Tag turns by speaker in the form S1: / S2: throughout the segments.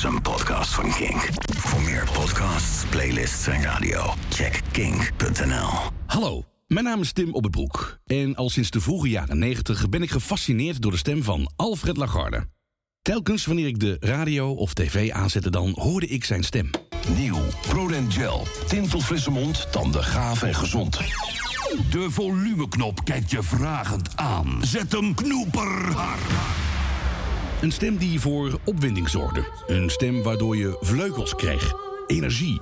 S1: is een podcast van Kink. Voor meer podcasts, playlists en radio, check kink.nl.
S2: Hallo, mijn naam is Tim Op het Broek. En al sinds de vroege jaren 90 ben ik gefascineerd door de stem van Alfred Lagarde. Telkens wanneer ik de radio of tv aanzette, dan hoorde ik zijn stem.
S3: Nieuw. Prodent Gel. Tintelfrisse mond, tanden gaaf en gezond. De volumeknop kijkt je vragend aan. Zet hem knoeperhard.
S2: Een stem die voor opwinding zorgde. Een stem waardoor je vleugels kreeg. Energie.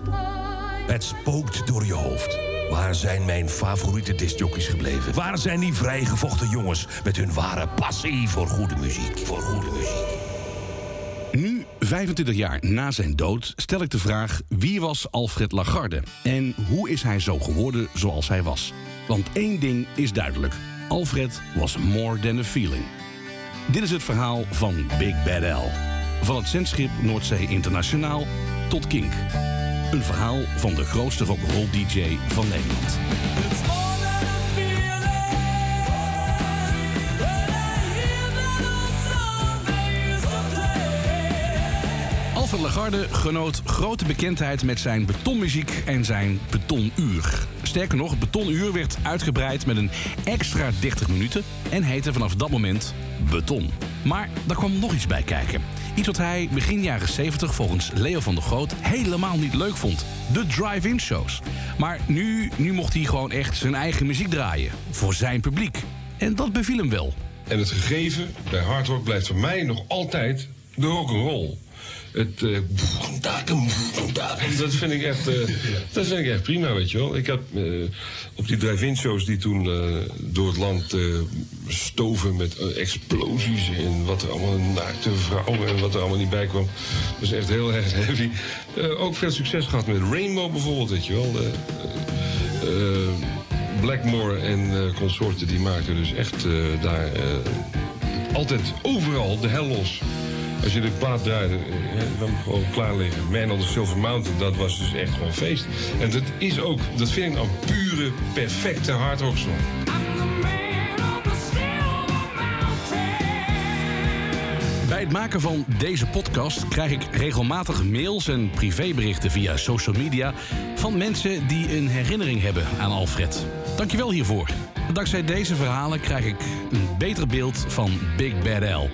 S3: Het spookt door je hoofd. Waar zijn mijn favoriete discjockeys gebleven? Waar zijn die vrijgevochten jongens met hun ware passie voor goede muziek? Voor goede muziek.
S2: Nu, 25 jaar na zijn dood, stel ik de vraag: wie was Alfred Lagarde? En hoe is hij zo geworden zoals hij was? Want één ding is duidelijk: Alfred was more than a feeling. Dit is het verhaal van Big Bad L. Van het zendschip Noordzee Internationaal tot Kink. Een verhaal van de grootste rock'n'roll DJ van Nederland. Alfred Lagarde genoot grote bekendheid met zijn betonmuziek en zijn betonuur. Sterker nog, het betonuur werd uitgebreid met een extra 30 minuten en heette vanaf dat moment Beton. Maar daar kwam nog iets bij kijken. Iets wat hij begin jaren 70 volgens Leo van der Groot helemaal niet leuk vond. De drive-in shows. Maar nu, nu mocht hij gewoon echt zijn eigen muziek draaien. Voor zijn publiek. En dat beviel hem wel.
S4: En het gegeven bij hard rock blijft voor mij nog altijd de rock'n'roll. Het, eh, dat vind ik echt, eh, dat vind ik echt prima, weet je wel. Ik heb eh, op die drive-in shows die toen door het land stoven met explosies en wat er allemaal naakte vrouwen en wat er allemaal niet bij kwam. Dat echt heel erg heavy. Ook veel succes gehad met Rainbow bijvoorbeeld, weet je wel. Blackmore en consorten die maakten dus echt daar altijd overal de hel los. Als je de plaat draaide, eh, dan gewoon klaar liggen. Man on the Silver Mountain, dat was dus echt gewoon feest. En dat is ook, dat vind ik nou een pure, perfecte hard rock song.
S2: Bij het maken van deze podcast krijg ik regelmatig mails en privéberichten via social media van mensen die een herinnering hebben aan Alfred. Dankjewel hiervoor. Dankzij deze verhalen krijg ik een beter beeld van Big Bad L.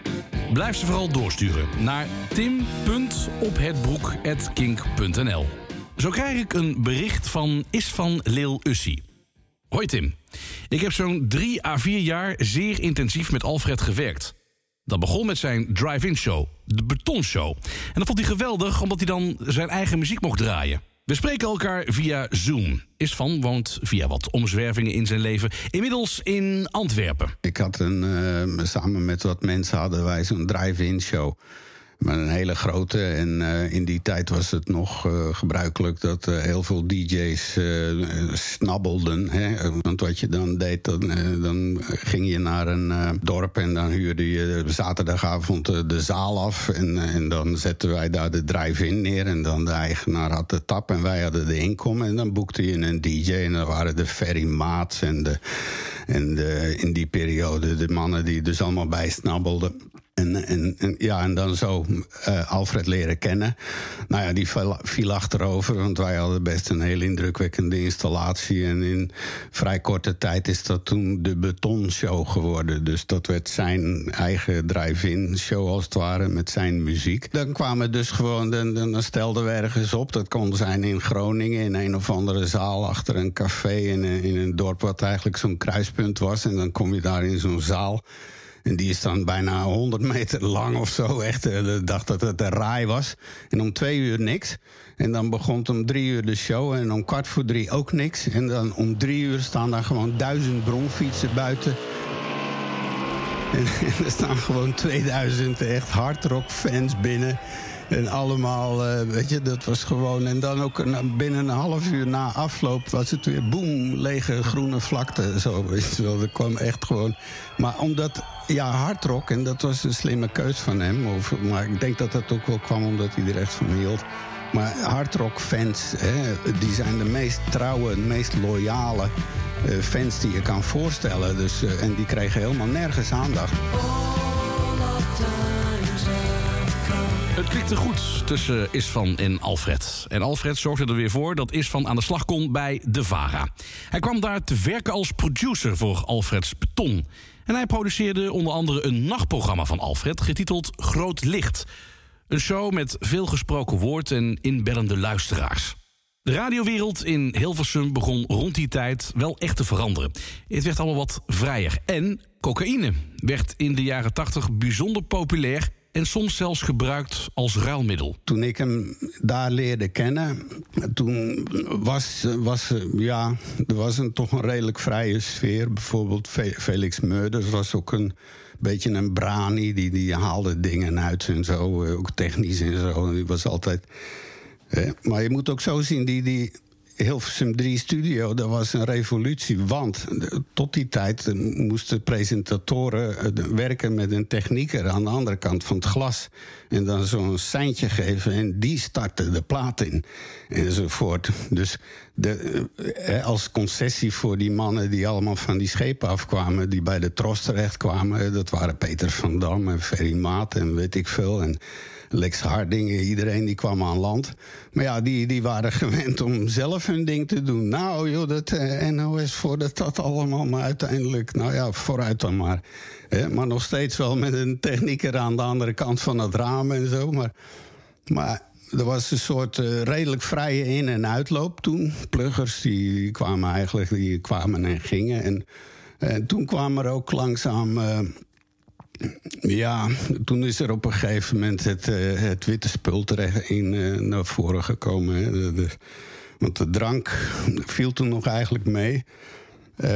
S2: Blijf ze vooral doorsturen naar tim.ophetbroek.kink.nl. Zo krijg ik een bericht van Isvan Lil Ussi. Hoi Tim, ik heb zo'n drie à vier jaar zeer intensief met Alfred gewerkt. Dat begon met zijn drive-in show, de Betonshow. En dat vond hij geweldig omdat hij dan zijn eigen muziek mocht draaien. We spreken elkaar via Zoom. Isvan woont via wat omzwervingen in zijn leven inmiddels in Antwerpen.
S5: Ik had een, eh, samen met wat mensen hadden wij zo'n drive-in show. Maar een hele grote. En eh, in die tijd was het nog eh, gebruikelijk dat eh, heel veel DJ's snabbelden. Hè? Want wat je dan deed, dan, dan ging je naar een dorp en dan huurde je zaterdagavond de zaal af. En, en dan zetten wij daar de drive-in neer. En dan de eigenaar had de tap en wij hadden de inkom. En dan boekte je een DJ en dan waren de Ferry Maats en de. En de, in die periode de mannen die dus allemaal bijsnabbelden. En, en, ja, en dan zo uh, Alfred leren kennen. Nou ja, die viel, viel achterover, want wij hadden best een heel indrukwekkende installatie. En in vrij korte tijd is dat toen de betonshow geworden. Dus dat werd zijn eigen drive-in show als het ware, met zijn muziek. Dan kwamen dus gewoon, dan, dan stelden we ergens op. Dat kon zijn in Groningen, in een of andere zaal achter een café in, in een dorp wat eigenlijk zo'n kruispunt was. En dan kom je daar in zo'n zaal. En die is dan bijna 100 meter lang of zo. Echt, eh, de dacht dat het een raai was. En om twee uur niks. En dan begon om drie uur de show. En om kwart voor drie ook niks. En dan om drie uur staan daar gewoon duizend bronfietsen buiten. En, er staan gewoon 2000 echt hardrock fans binnen. En allemaal, uh, weet je, dat was gewoon. En dan ook binnen een half uur na afloop was het weer boem, lege groene vlakte. Zo, weet je wel. Dat kwam echt gewoon. Maar omdat, ja, hardrock, en dat was een slimme keus van hem. Maar ik denk dat dat ook wel kwam omdat hij er echt van hield. Maar hardrock-fans, die zijn de meest trouwe, de meest loyale uh, fans die je kan voorstellen. Dus, uh, en die kregen helemaal nergens aandacht.
S2: Het Het klikte goed tussen Isvan en Alfred. En Alfred zorgde er weer voor dat Isvan aan de slag kon bij De Vara. Hij kwam daar te werken als producer voor Alfreds Beton. En hij produceerde onder andere een nachtprogramma van Alfred... getiteld Groot Licht. Een show met veel gesproken woord en inbellende luisteraars. De radiowereld in Hilversum begon rond die tijd wel echt te veranderen. Het werd allemaal wat vrijer. En cocaïne werd in de jaren 80 bijzonder populair en soms zelfs gebruikt als ruilmiddel.
S5: Toen ik hem daar leerde kennen, toen was, was, ja, er was een, toch een redelijk vrije sfeer. Bijvoorbeeld Felix Meurders was ook een beetje een brani, die, die haalde dingen uit en zo, ook technisch en zo. Die was altijd... Maar je moet ook zo zien, die, die, Hilversum 3 Studio, dat was een revolutie. Want tot die tijd eh, moesten presentatoren eh, werken met een technieker aan de andere kant van het glas. En dan zo'n seintje geven en die startte de plaat in. Enzovoort. Dus de, eh, als concessie voor die mannen die allemaal van die schepen afkwamen, die bij de Tros terecht kwamen, dat waren Peter van Dam en Ferry Maat en weet ik veel. En, Lex Harding, iedereen die kwam aan land. Maar ja, die, die waren gewend om zelf hun ding te doen. Nou joh, dat eh, NOS voor dat, allemaal. Maar uiteindelijk, nou ja, vooruit dan maar. maar nog steeds wel met een technieker aan de andere kant van het raam en zo. Maar, maar er was een soort uh, redelijk vrije in- en uitloop toen. Pluggers die kwamen eigenlijk die kwamen en gingen. En, en toen kwam er ook langzaam... Uh, ja, toen is er op een gegeven moment het, uh, het witte spul terecht in, uh, naar voren gekomen. De, want de drank viel toen nog eigenlijk mee. Uh,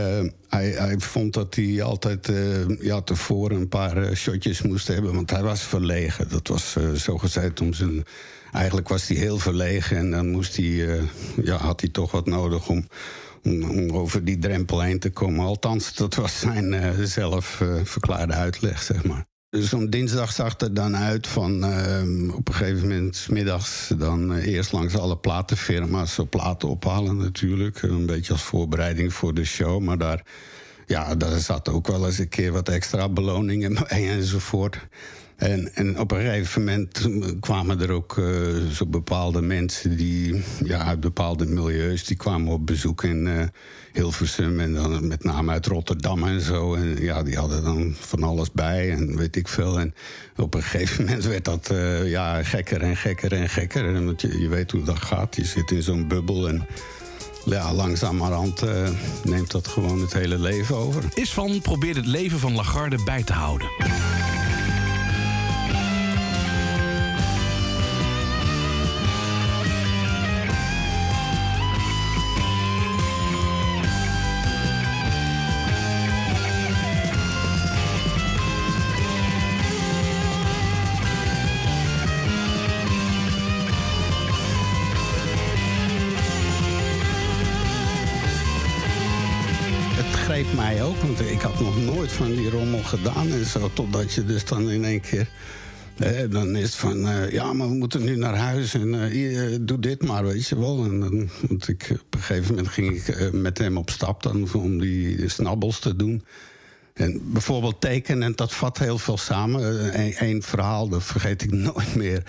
S5: hij, hij, vond dat hij altijd ja, tevoren een paar shotjes moest hebben, want hij was verlegen. Dat was zo gezegd om zijn. Eigenlijk was hij heel verlegen en dan moest hij, ja, had hij toch wat nodig om om, over die drempel heen te komen. Althans, dat was zijn uh, zelf uh, verklaarde uitleg, zeg maar. Dus om dinsdag zag er dan uit van uh, op een gegeven moment smiddags dan eerst langs alle platenfirma's platen ophalen natuurlijk. Een beetje als voorbereiding voor de show. Maar daar, ja, daar zat ook wel eens een keer wat extra beloningen enzovoort. En, en op een gegeven moment kwamen er ook uh, zo bepaalde mensen die ja, uit bepaalde milieus, die kwamen op bezoek in uh, Hilversum en dan met name uit Rotterdam en zo. En ja, die hadden dan van alles bij en weet ik veel. En op een gegeven moment werd dat uh, ja, gekker en gekker en gekker. En je, weet hoe dat gaat. Je zit in zo'n bubbel en ja, langzamerhand neemt dat gewoon het hele leven over.
S2: Isvan probeert het leven van Lagarde bij te houden.
S5: Van die rommel gedaan en zo. Totdat je dus dan in één keer. Eh, dan is het van, uh, ja, maar we moeten nu naar huis en uh, doe dit maar, weet je wel. En dan, ik, op een gegeven moment ging ik met hem op stap dan, om die snabbels te doen. En bijvoorbeeld tekenen, dat vat heel veel samen. Eén verhaal, dat vergeet ik nooit meer.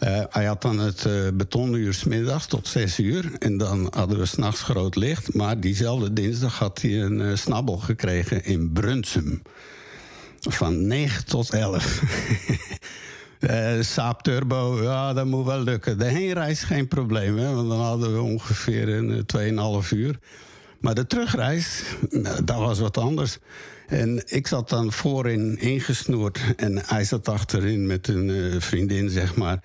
S5: Uh, hij had dan het uh, betonuur smiddags tot zes uur. En dan hadden we s'nachts groot licht. Maar diezelfde dinsdag had hij een snabbel gekregen in Brunsum. Van 9 tot 11. Uh, Saab Turbo, ja, dat moet wel lukken. De heenreis geen probleem, hè, want dan hadden we ongeveer een 2,5 uur. Maar de terugreis, nou, dat was wat anders. En ik zat dan voorin ingesnoerd en hij zat achterin met een uh, vriendin, zeg maar.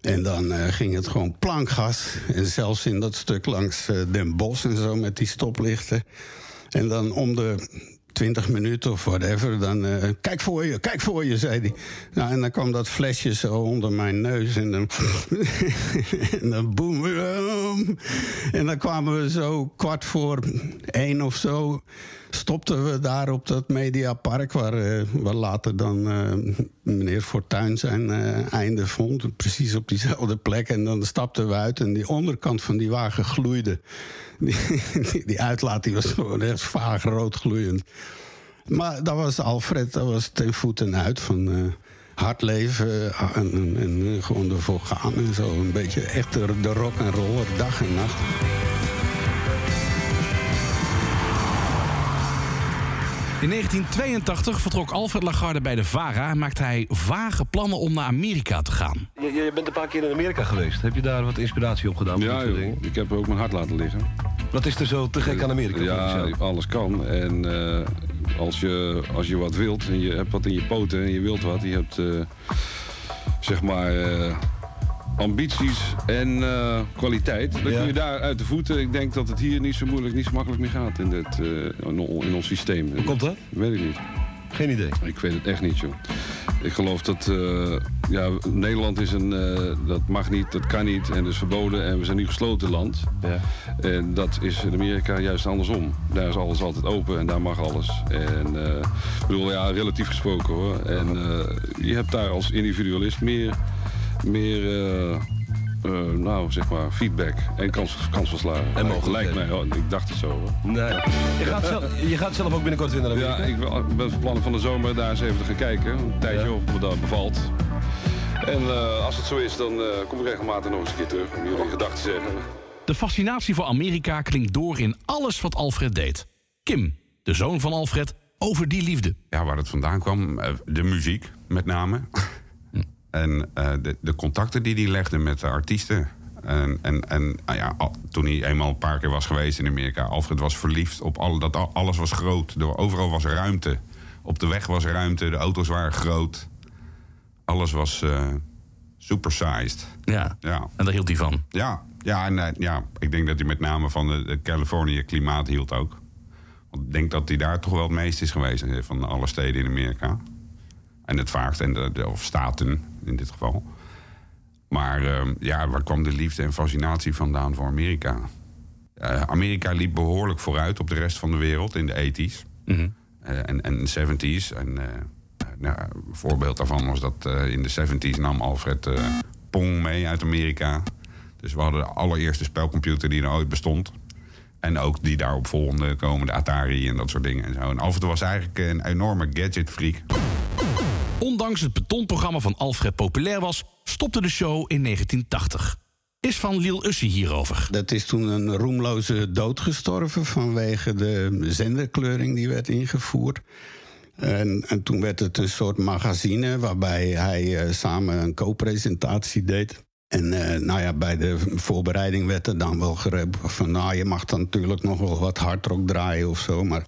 S5: En dan uh, ging het gewoon plankgas. En zelfs in dat stuk langs uh, Den Bosch en zo met die stoplichten. En dan om de 20 minuten of whatever, dan uh, kijk voor je, kijk voor je, zei hij. Nou, en dan kwam dat flesje zo onder mijn neus en dan, en dan boem. En dan kwamen we zo kwart voor één of zo, stopten we daar op dat Mediapark, waar, uh, waar later dan uh, meneer Fortuyn zijn einde vond. Precies op diezelfde plek. En dan stapten we uit en die onderkant van die wagen gloeide. Die, uitlaat die was gewoon echt vaag rood gloeiend. Maar dat was Alfred, dat was ten voeten uit van... Hard leven eh, en, en, en gewoon ervoor gaan en zo. Een beetje echt de rock en roller dag en nacht.
S2: In 1982 vertrok Alfred Lagarde bij de VARA... en maakte hij vage plannen om naar Amerika te gaan.
S6: Je, je bent een paar keer in Amerika geweest. Heb je daar wat inspiratie op gedaan?
S4: Ja, joh, ik heb ook mijn hart laten liggen.
S6: Wat is er zo te gek aan Amerika?
S4: Ja,
S6: volgens jou?
S4: alles kan. En eh, als, je, als je wat wilt en je hebt wat in je poten en je wilt wat, je hebt eh, zeg maar eh, ambities en eh, kwaliteit, dan
S6: Ja.
S4: kun je daar uit de voeten. Ik denk dat het hier niet zo moeilijk, niet zo makkelijk meer gaat in, dit, eh, in on- in ons systeem.
S6: Hoe komt dat?
S4: Weet ik niet.
S6: Geen idee.
S4: Ik weet het echt niet, joh. Ik geloof dat eh, ja, Nederland is een. dat mag niet, dat kan niet en dat is verboden. En we zijn nu een gesloten land.
S6: Ja.
S4: En dat is in Amerika juist andersom. Daar is alles altijd open en daar mag alles. En ik bedoel, ja, relatief gesproken hoor. En je hebt daar als individualist meer. Meer eh, eh, nou, zeg maar, feedback en kans, kans van slagen.
S6: En.
S4: Lijkt mij, oh, ik dacht het zo hoor.
S6: Nee. Je, gaat zelf, je gaat zelf ook binnenkort weer naar Amerika.
S4: Ja, ik ben van plan van de zomer daar eens even te gaan kijken. Een tijdje
S6: Ja.
S4: of me dat bevalt. En eh, als het zo is, dan eh, kom ik regelmatig nog eens een keer terug om jullie gedachten te zeggen.
S2: De fascinatie voor Amerika klinkt door in alles wat Alfred deed. Kim, de zoon van Alfred, over die liefde.
S7: ja, waar het vandaan kwam, de muziek met name. En eh, de, de contacten die hij legde met de artiesten. En, en, en nou ja, al- toen hij eenmaal een paar keer was geweest in Amerika, Alfred was verliefd op alle, dat al- alles was groot. Er- Overal was ruimte. Op de weg was ruimte, de auto's waren groot. Alles was eh supersized.
S2: Ja,
S7: Ja.
S2: en daar hield hij van.
S7: Ja, ja, en, eh, ja, ik denk dat hij met name van de, de Californië klimaat hield ook. Want ik denk dat hij daar toch wel het meest is geweest van alle steden in Amerika. En het vaakst, en de- of staten in dit geval. Maar eh, ja, waar kwam de liefde en fascinatie vandaan voor Amerika? Eh, Amerika liep behoorlijk vooruit op de rest van de wereld in de 80s
S2: Mhm.
S7: eh, en, en 70s. En eh, nou, een voorbeeld daarvan was dat in de 70s nam Alfred Pong mee uit Amerika. Dus we hadden de allereerste spelcomputer die er ooit bestond. En ook die daarop volgende komen, de Atari en dat soort dingen. En, zo. en Alfred was eigenlijk een enorme gadget-freak.
S2: Ondanks het betonprogramma van Alfred populair was, stopte de show in 1980. Is van Liel Ussie hierover.
S5: Dat is toen een roemloze dood gestorven vanwege de zenderkleuring die werd ingevoerd. En, en toen werd het een soort magazine waarbij hij eh, samen een co-presentatie deed. En eh, nou ja, bij de voorbereiding werd er dan wel geroepen van... nou, je mag dan natuurlijk nog wel wat hardrock draaien of zo, maar...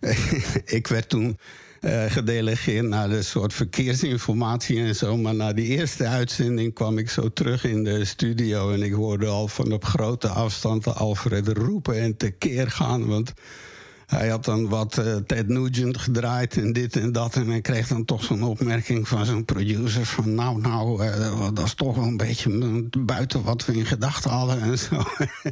S5: ik werd toen eh, gedelegeerd naar de soort verkeersinformatie en zo. Maar na die eerste uitzending kwam ik zo terug in de studio... en ik hoorde al van op grote afstand Alfred roepen en tekeer gaan. Want hij had dan wat eh, Ted Nugent gedraaid en dit en dat. En hij kreeg dan toch zo'n opmerking van zijn producer... van nou, nou, eh, dat is toch wel een beetje buiten wat we in gedachten hadden en zo.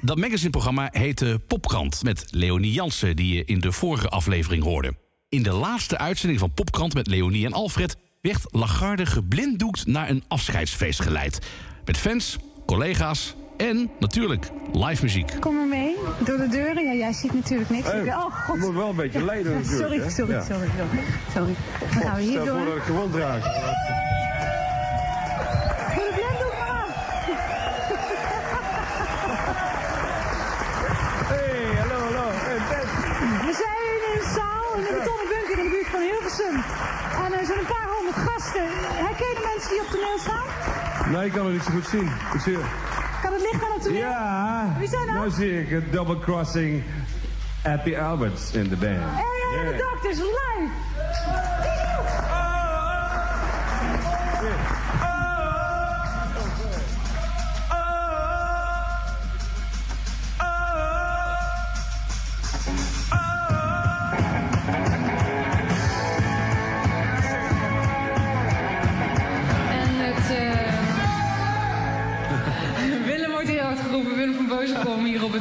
S2: Dat magazineprogramma heette Popkrant met Leonie Jansen, die je in de vorige aflevering hoorde. In de laatste uitzending van Popkrant met Leonie en Alfred werd Lagarde geblinddoekt naar een afscheidsfeest geleid. Met fans, collega's en natuurlijk live muziek.
S8: Kom maar mee, door de deuren. Ja, jij ziet natuurlijk niks. oh, god.
S9: Je moet wel een beetje leiden natuurlijk.
S8: Sorry, sorry, sorry, sorry. Sorry. Dan gaan we hier
S9: Stel voor dat
S8: door.
S9: ik gewond raak.
S8: En er zijn een paar honderd gasten. Herken je de mensen die op toneel staan?
S9: Nee, ik kan het niet zo goed zien. Ik zie...
S8: Kan het licht aan het toneel?
S9: Ja,
S8: Wie zijn dat?
S9: nou zie ik het double crossing Happy Alberts in de band.
S8: Hey, de dokters, live!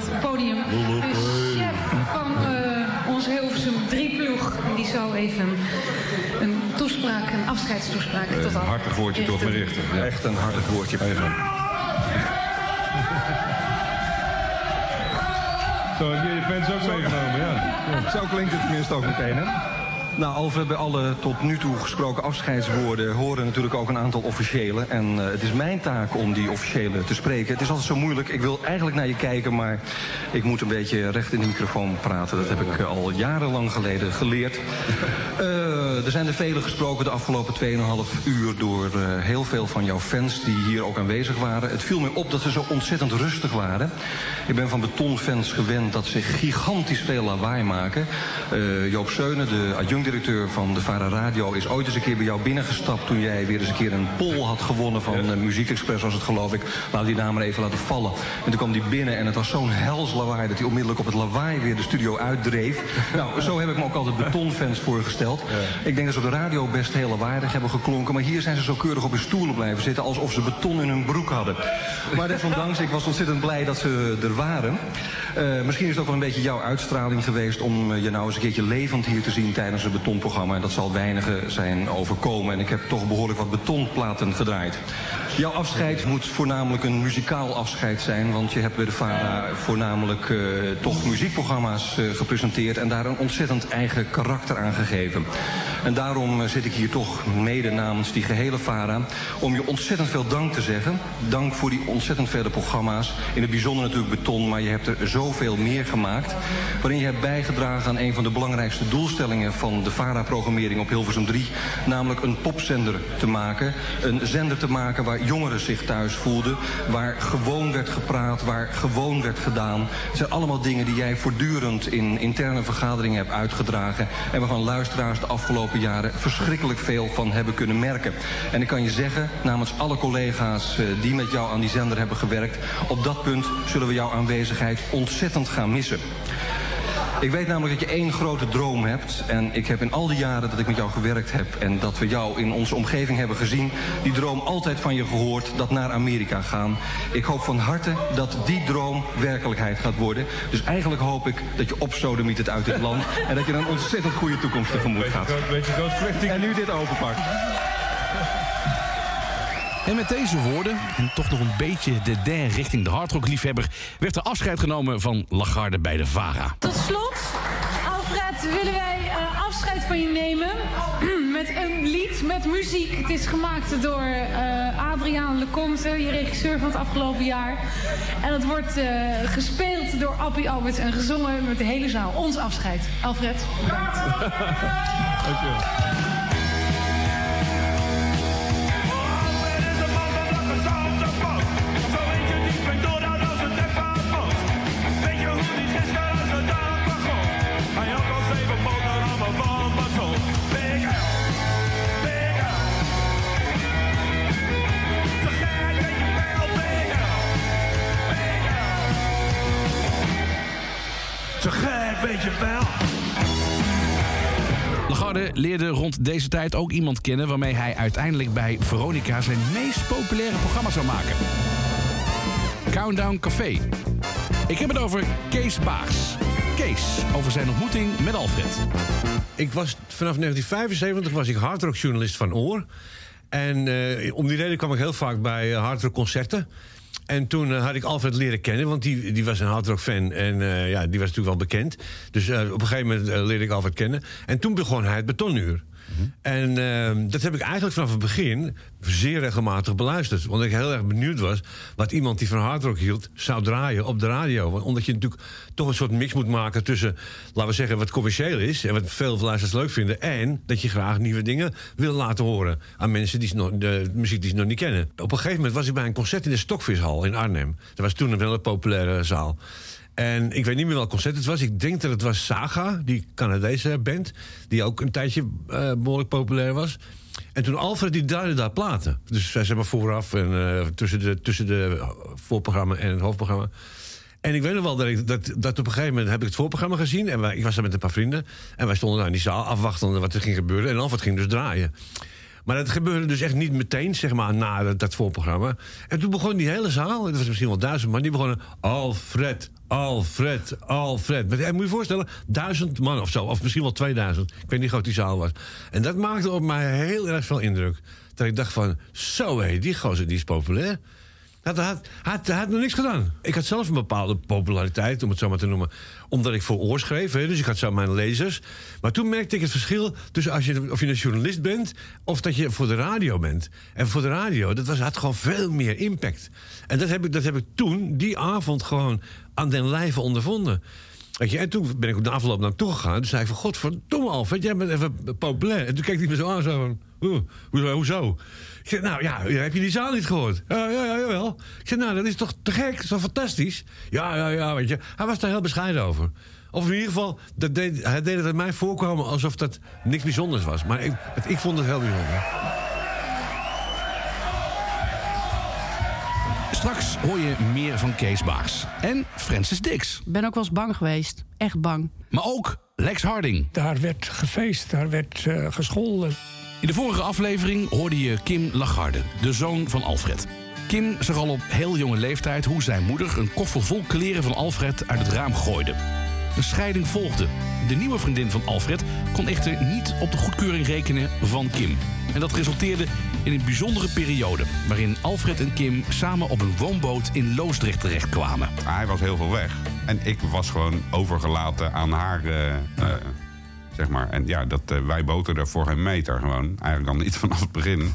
S10: Het podium. De chef van eh onze Hilversum 3-ploeg. Die zou even een toespraak, een afscheidstoespraak tot al.
S4: Hartig woordje tot me richten. Ja.
S6: Echt een hartig woordje.
S4: Even.
S9: Zo heb je je fans ook meegenomen, ja.
S6: Zo klinkt het tenminste ook meteen, hè?
S11: Nou, Alfred, bij alle tot nu toe gesproken afscheidswoorden horen natuurlijk ook een aantal officiële. En uh, het is mijn taak om die officiële te spreken. Het is altijd zo moeilijk. Ik wil eigenlijk naar je kijken, maar ik moet een beetje recht in de microfoon praten. Dat heb ik al jarenlang geleden geleerd. Uh, er zijn er vele gesproken de afgelopen 2,5 uur door heel veel van jouw fans die hier ook aanwezig waren. Het viel me op dat ze zo ontzettend rustig waren. Ik ben van betonfans gewend dat ze gigantisch veel lawaai maken. Joop Seunen, de adjunct-directeur van de Vara Radio, is ooit eens een keer bij jou binnengestapt toen jij weer eens een keer een pol had gewonnen van ja. Muziek Express, was het geloof ik. Laat die naam maar even laten vallen. En toen kwam die binnen en het was zo'n hels lawaai dat hij onmiddellijk op het lawaai weer de studio uitdreef. nou, zo heb ik me ook altijd betonfans voorgesteld. Ja. Ik denk dat ze op de radio best heel waardig hebben geklonken. Maar hier zijn ze zo keurig op hun stoelen blijven zitten... alsof ze beton in hun broek hadden. Maar desondanks, ik was ontzettend blij dat ze er waren. Uh, misschien is het ook wel een beetje jouw uitstraling geweest... om je nou eens een keertje levend hier te zien tijdens betonprogramma. En dat zal weinigen zijn overkomen. En ik heb toch behoorlijk wat betonplaten gedraaid. Jouw afscheid moet voornamelijk een muzikaal afscheid zijn... want je hebt bij de VARA voornamelijk uh, toch muziekprogramma's uh, gepresenteerd... en daar een ontzettend eigen karakter aan gegeven. En daarom uh, zit ik hier toch mede namens die gehele VARA... om je ontzettend veel dank te zeggen. Dank voor die ontzettend vele programma's. In het bijzonder natuurlijk Beton, maar je hebt er zoveel meer gemaakt... waarin je hebt bijgedragen aan een van de belangrijkste doelstellingen... van de VARA-programmering op Hilversum 3... namelijk een popzender te maken. Een zender te maken waar jongeren zich thuis voelden... waar gewoon werd gepraat, waar gewoon werd gedaan. Het zijn allemaal dingen die jij voortdurend in interne vergaderingen hebt uitgedragen... en waarvan luisteraars de afgelopen jaren verschrikkelijk veel van hebben kunnen merken. En ik kan je zeggen, namens alle collega's uh, die met jou aan die zender hebben gewerkt... op dat punt zullen we jouw aanwezigheid ontzettend gaan missen. Ik weet namelijk dat je één grote droom hebt. En ik heb in al die jaren dat ik met jou gewerkt heb... en dat we jou in onze omgeving hebben gezien... die droom altijd van je gehoord, dat naar Amerika gaan. Ik hoop van harte dat die droom werkelijkheid gaat worden. Dus eigenlijk hoop ik dat je opsodemiet het uit dit land... en dat je een ontzettend goede toekomst tegemoet gaat. En nu dit openpakt.
S2: En met deze woorden, en toch nog een beetje de der richting de hardrock-liefhebber... werd er afscheid genomen van Lagarde bij de VARA.
S8: Tot slot, Alfred, willen wij uh, afscheid van je nemen met een lied, met muziek. Het is gemaakt door uh, Adriaan Lecomte, je regisseur van het afgelopen jaar. En het wordt uh, gespeeld door Appie Alberts en gezongen met de hele zaal. Ons afscheid. Alfred, bedankt.
S9: Dank je
S2: leerde rond deze tijd ook iemand kennen... waarmee hij uiteindelijk bij Veronica zijn meest populaire programma zou maken. Countdown Café. Ik heb het over Kees Baags. Kees, over zijn ontmoeting met Alfred.
S12: Ik was vanaf 1975 was ik hardrockjournalist van Oor. En uh, om die reden kwam ik heel vaak bij uh, hardrockconcerten. En toen uh, had ik Alfred leren kennen, want die, die was een hardrock-fan. En uh, ja, die was natuurlijk wel bekend. Dus uh, op een gegeven moment leerde ik Alfred kennen. En toen begon hij het betonuur. Mm-hmm. En uh, dat heb ik eigenlijk vanaf het begin zeer regelmatig beluisterd. Omdat ik heel erg benieuwd was wat iemand die van hardrock hield zou draaien op de radio. Want omdat je natuurlijk toch een soort mix moet maken tussen, laten we zeggen, wat commercieel is en wat veel luisteraars leuk vinden. En dat je graag nieuwe dingen wil laten horen aan mensen die de muziek die ze nog niet kennen. Op een gegeven moment was ik bij een concert in de Stokvishal in Arnhem. Dat was toen een hele populaire zaal. En ik weet niet meer welk concert het was. Ik denk dat het was Saga, die Canadese band. Die ook een tijdje uh, behoorlijk populair was. En toen Alfred, die duidde daar platen. Dus zij zeg maar vooraf en uh, tussen, de, tussen de voorprogramma en het hoofdprogramma. En ik weet nog wel dat, ik, dat, dat op een gegeven moment heb ik het voorprogramma gezien. En ik was daar met een paar vrienden. En wij stonden daar in die zaal afwachtende wat er ging gebeuren. En Alfred ging dus draaien. Maar dat gebeurde dus echt niet meteen, zeg maar, na dat, dat voorprogramma. En toen begon die hele zaal, het was misschien wel duizend man, die begonnen... Alfred, Alfred, Alfred. Maar, moet je je voorstellen, duizend man of zo, of misschien wel 2000. Ik weet niet hoe groot die zaal was. En dat maakte op mij heel erg veel indruk. Dat ik dacht van, zo hé, die gozer die is populair. Hij had, had, had nog niks gedaan. Ik had zelf een bepaalde populariteit, om het zo maar te noemen. Omdat ik voor oor schreef, hè, dus ik had zo mijn lezers. Maar toen merkte ik het verschil tussen als je, of je een journalist bent... of dat je voor de radio bent. En voor de radio, dat was, had gewoon veel meer impact. En dat heb, ik, dat heb ik toen, die avond, gewoon aan den lijve ondervonden. Weet je, en toen ben ik op de afloop naar toe gegaan. Toen zei ik van, godverdomme Alfred, jij bent even populair. En toen keek hij me zo aan, zo van, "Oeh, hoezo? hoezo? Ik zei, nou ja, heb je die zaal niet gehoord? Ja, ja, ja, jawel. Ik zei, nou, dat is toch te gek? Toch fantastisch? Ja, ja, ja, weet je. Hij was daar heel bescheiden over. Of in ieder geval, dat deed, hij deed het aan mij voorkomen alsof dat niks bijzonders was. Maar ik, ik vond het heel bijzonder.
S2: Straks hoor je meer van Kees Baars en Francis Dix.
S13: Ik ben ook wel eens bang geweest. Echt bang.
S2: Maar ook Lex Harding.
S14: Daar werd gefeest, daar werd eh, gescholden.
S2: In de vorige aflevering hoorde je Kim Lagarde, de zoon van Alfred. Kim zag al op heel jonge leeftijd hoe zijn moeder een koffer vol kleren van Alfred uit het raam gooide. Een scheiding volgde. De nieuwe vriendin van Alfred kon echter niet op de goedkeuring rekenen van Kim. En dat resulteerde in een bijzondere periode... waarin Alfred en Kim samen op een woonboot in Loosdrecht terechtkwamen.
S7: Hij was heel veel weg. En ik was gewoon overgelaten aan haar, eh, eh, zeg maar. En ja, dat, eh, wij boterden voor geen meter gewoon. Eigenlijk al niet vanaf het begin.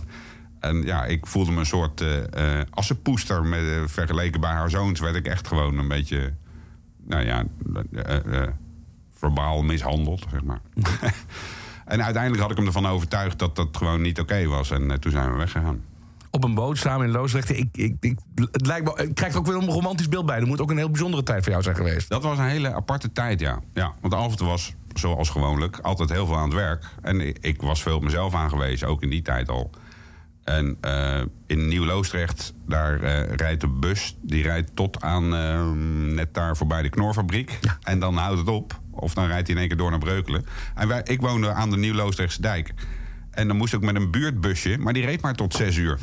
S7: En ja, ik voelde me een soort eh assenpoester. Met, vergeleken bij haar zoons werd ik echt gewoon een beetje... Nou ja, eh, eh, verbaal mishandeld, zeg maar. en uiteindelijk had ik hem ervan overtuigd dat dat gewoon niet oké was. En eh, toen zijn we weggegaan.
S2: Op een boot samen in Loosdrecht. Ik, ik, ik, het lijkt me, ik krijg er ook weer een romantisch beeld bij. Dat moet ook een heel bijzondere tijd voor jou zijn geweest.
S7: Dat was een hele aparte tijd, ja. ja want Alfred was, zoals gewoonlijk, altijd heel veel aan het werk. En ik, ik was veel op mezelf aangewezen, ook in die tijd al. En eh, in Nieuw-Loosdrecht, daar eh, rijdt de bus. Die rijdt tot aan eh, net daar voorbij de knorfabriek. En dan houdt het op. Of dan rijdt hij in één keer door naar Breukelen. En wij, ik woonde aan de Nieuw-Loosdrechtse dijk. En dan moest ik met een buurtbusje, maar die reed maar tot zes uur.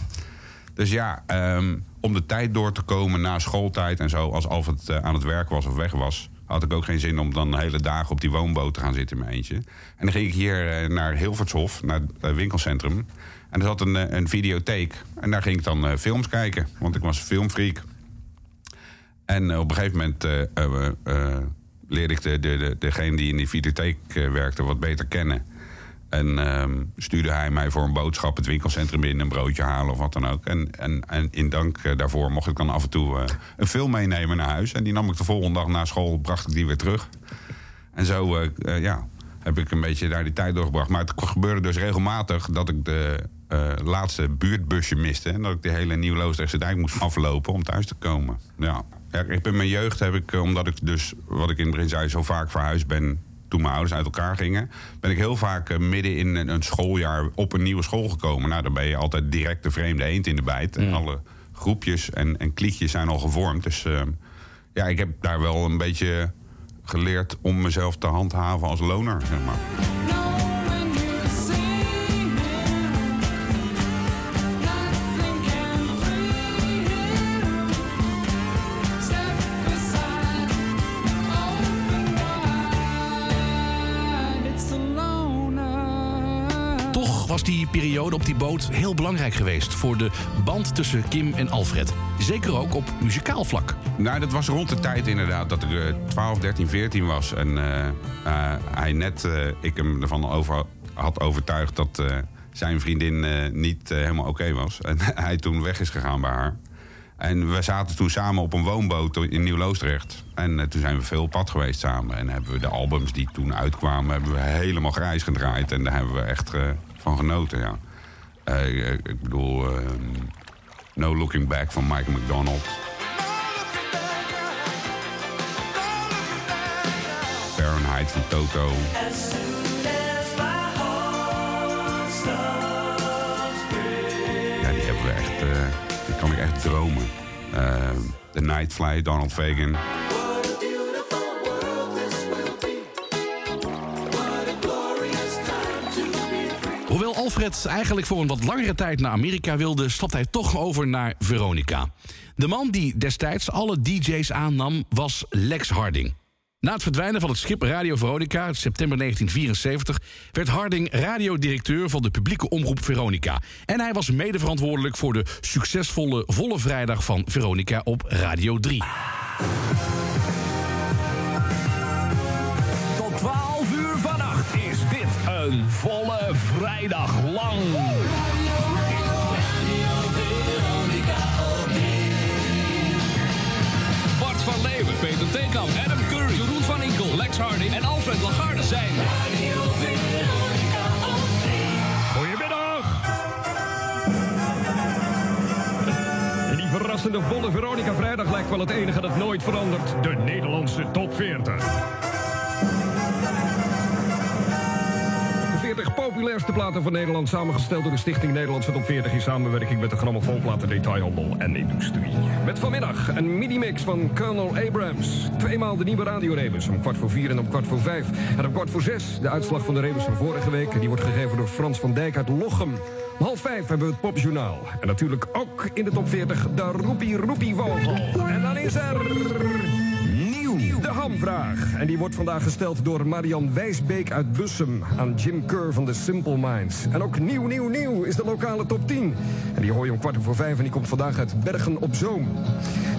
S7: Dus ja, ehm, om de tijd door te komen na schooltijd en zo, als Alfred eh, aan het werk was of weg was, had ik ook geen zin om dan hele dagen op die woonboot te gaan zitten in mijn eentje. En dan ging ik hier eh, naar Hilvershof, naar het winkelcentrum. En er zat een, eh, een videotheek. En daar ging ik dan eh, films kijken, want ik was filmfreak. En op een gegeven moment eh, leerde ik de, de, de, degene die in die videotheek werkte wat beter kennen. En ehm, stuurde hij mij voor een boodschap het winkelcentrum in, een broodje halen of wat dan ook. En, en, en in dank eh, daarvoor mocht ik dan af en toe eh, een film meenemen naar huis. En die nam ik de volgende dag na school, bracht ik die weer terug. En zo eh, ja, heb ik een beetje daar die tijd doorgebracht. Maar het gebeurde dus regelmatig dat ik de laatste buurtbusje miste. En dat ik de hele Nieuw-Loosdrechtse dijk moest aflopen om thuis te komen. Ja. Ja, in mijn jeugd heb ik, omdat ik dus, wat ik in het zei, zo vaak verhuisd ben toen mijn ouders uit elkaar gingen, ben ik heel vaak eh, midden in een schooljaar op een nieuwe school gekomen. Nou, dan ben je altijd direct de vreemde eend in de bijt. En alle groepjes en, en kliekjes zijn al gevormd. Dus eh, ja, ik heb daar wel een beetje geleerd om mezelf te handhaven als loner, zeg maar.
S2: Periode op die boot heel belangrijk geweest voor de band tussen Kim en Alfred. Zeker ook op muzikaal vlak.
S7: Nou, dat was rond de tijd inderdaad dat ik eh, 12, 13, 14 was. En eh, eh, hij net, eh, ik hem ervan over, had overtuigd dat zijn vriendin niet helemaal oké was. En hij toen weg is gegaan bij haar. En we zaten toen samen op een woonboot in Nieuw-Loosdrecht. En eh, toen zijn we veel op pad geweest samen. En hebben we de albums die toen uitkwamen, hebben we helemaal grijs gedraaid. En daar hebben we echt eh, van genoten, ja. Eh, ik bedoel, eh, No Looking Back van Michael McDonald. Fahrenheit van Toto. Ja, die dromen. Eh, The Night Flight, Donald Fagan.
S2: Hoewel Alfred eigenlijk voor een wat langere tijd naar Amerika wilde, stapt hij toch over naar Veronica. De man die destijds alle DJ's aannam was Lex Harding. Na het verdwijnen van het schip Radio Veronica in september 1974 werd Harding radiodirecteur van de publieke omroep Veronica. En hij was medeverantwoordelijk voor de succesvolle Volle Vrijdag van Veronica op Radio 3.
S15: Tot 12 uur vannacht is dit een volle vrijdag lang. Bart van Leeuwen, Peter Theekamp, Adam
S16: verrassende volle Veronica Vrijdag lijkt wel het enige dat nooit verandert. De Nederlandse top 40. De 40 populairste platen van Nederland, samengesteld door de Stichting Nederlandse Top 40 in samenwerking met de Grammofoonplaten Detailhandel en Industrie. Met vanmiddag een mini-mix van Colonel Abrams. Tweemaal de nieuwe Radio Rebus, om kwart voor vier en om kwart voor vijf. En om kwart voor zes de uitslag van de Rebus van vorige week. Die wordt gegeven door Frans van Dijk uit Lochem. Half vijf hebben we het Popjournaal. En natuurlijk ook in de top 40 de Roepie Roepie Vogel. En dan is er... Nieuw, de hamvraag. En die wordt vandaag gesteld door Marian Wijsbeek uit Bussum... aan Jim Kerr van de Simple Minds. En ook nieuw, nieuw, nieuw is de lokale top 10. En die hoor je om kwart voor vijf en die komt vandaag uit Bergen op Zoom.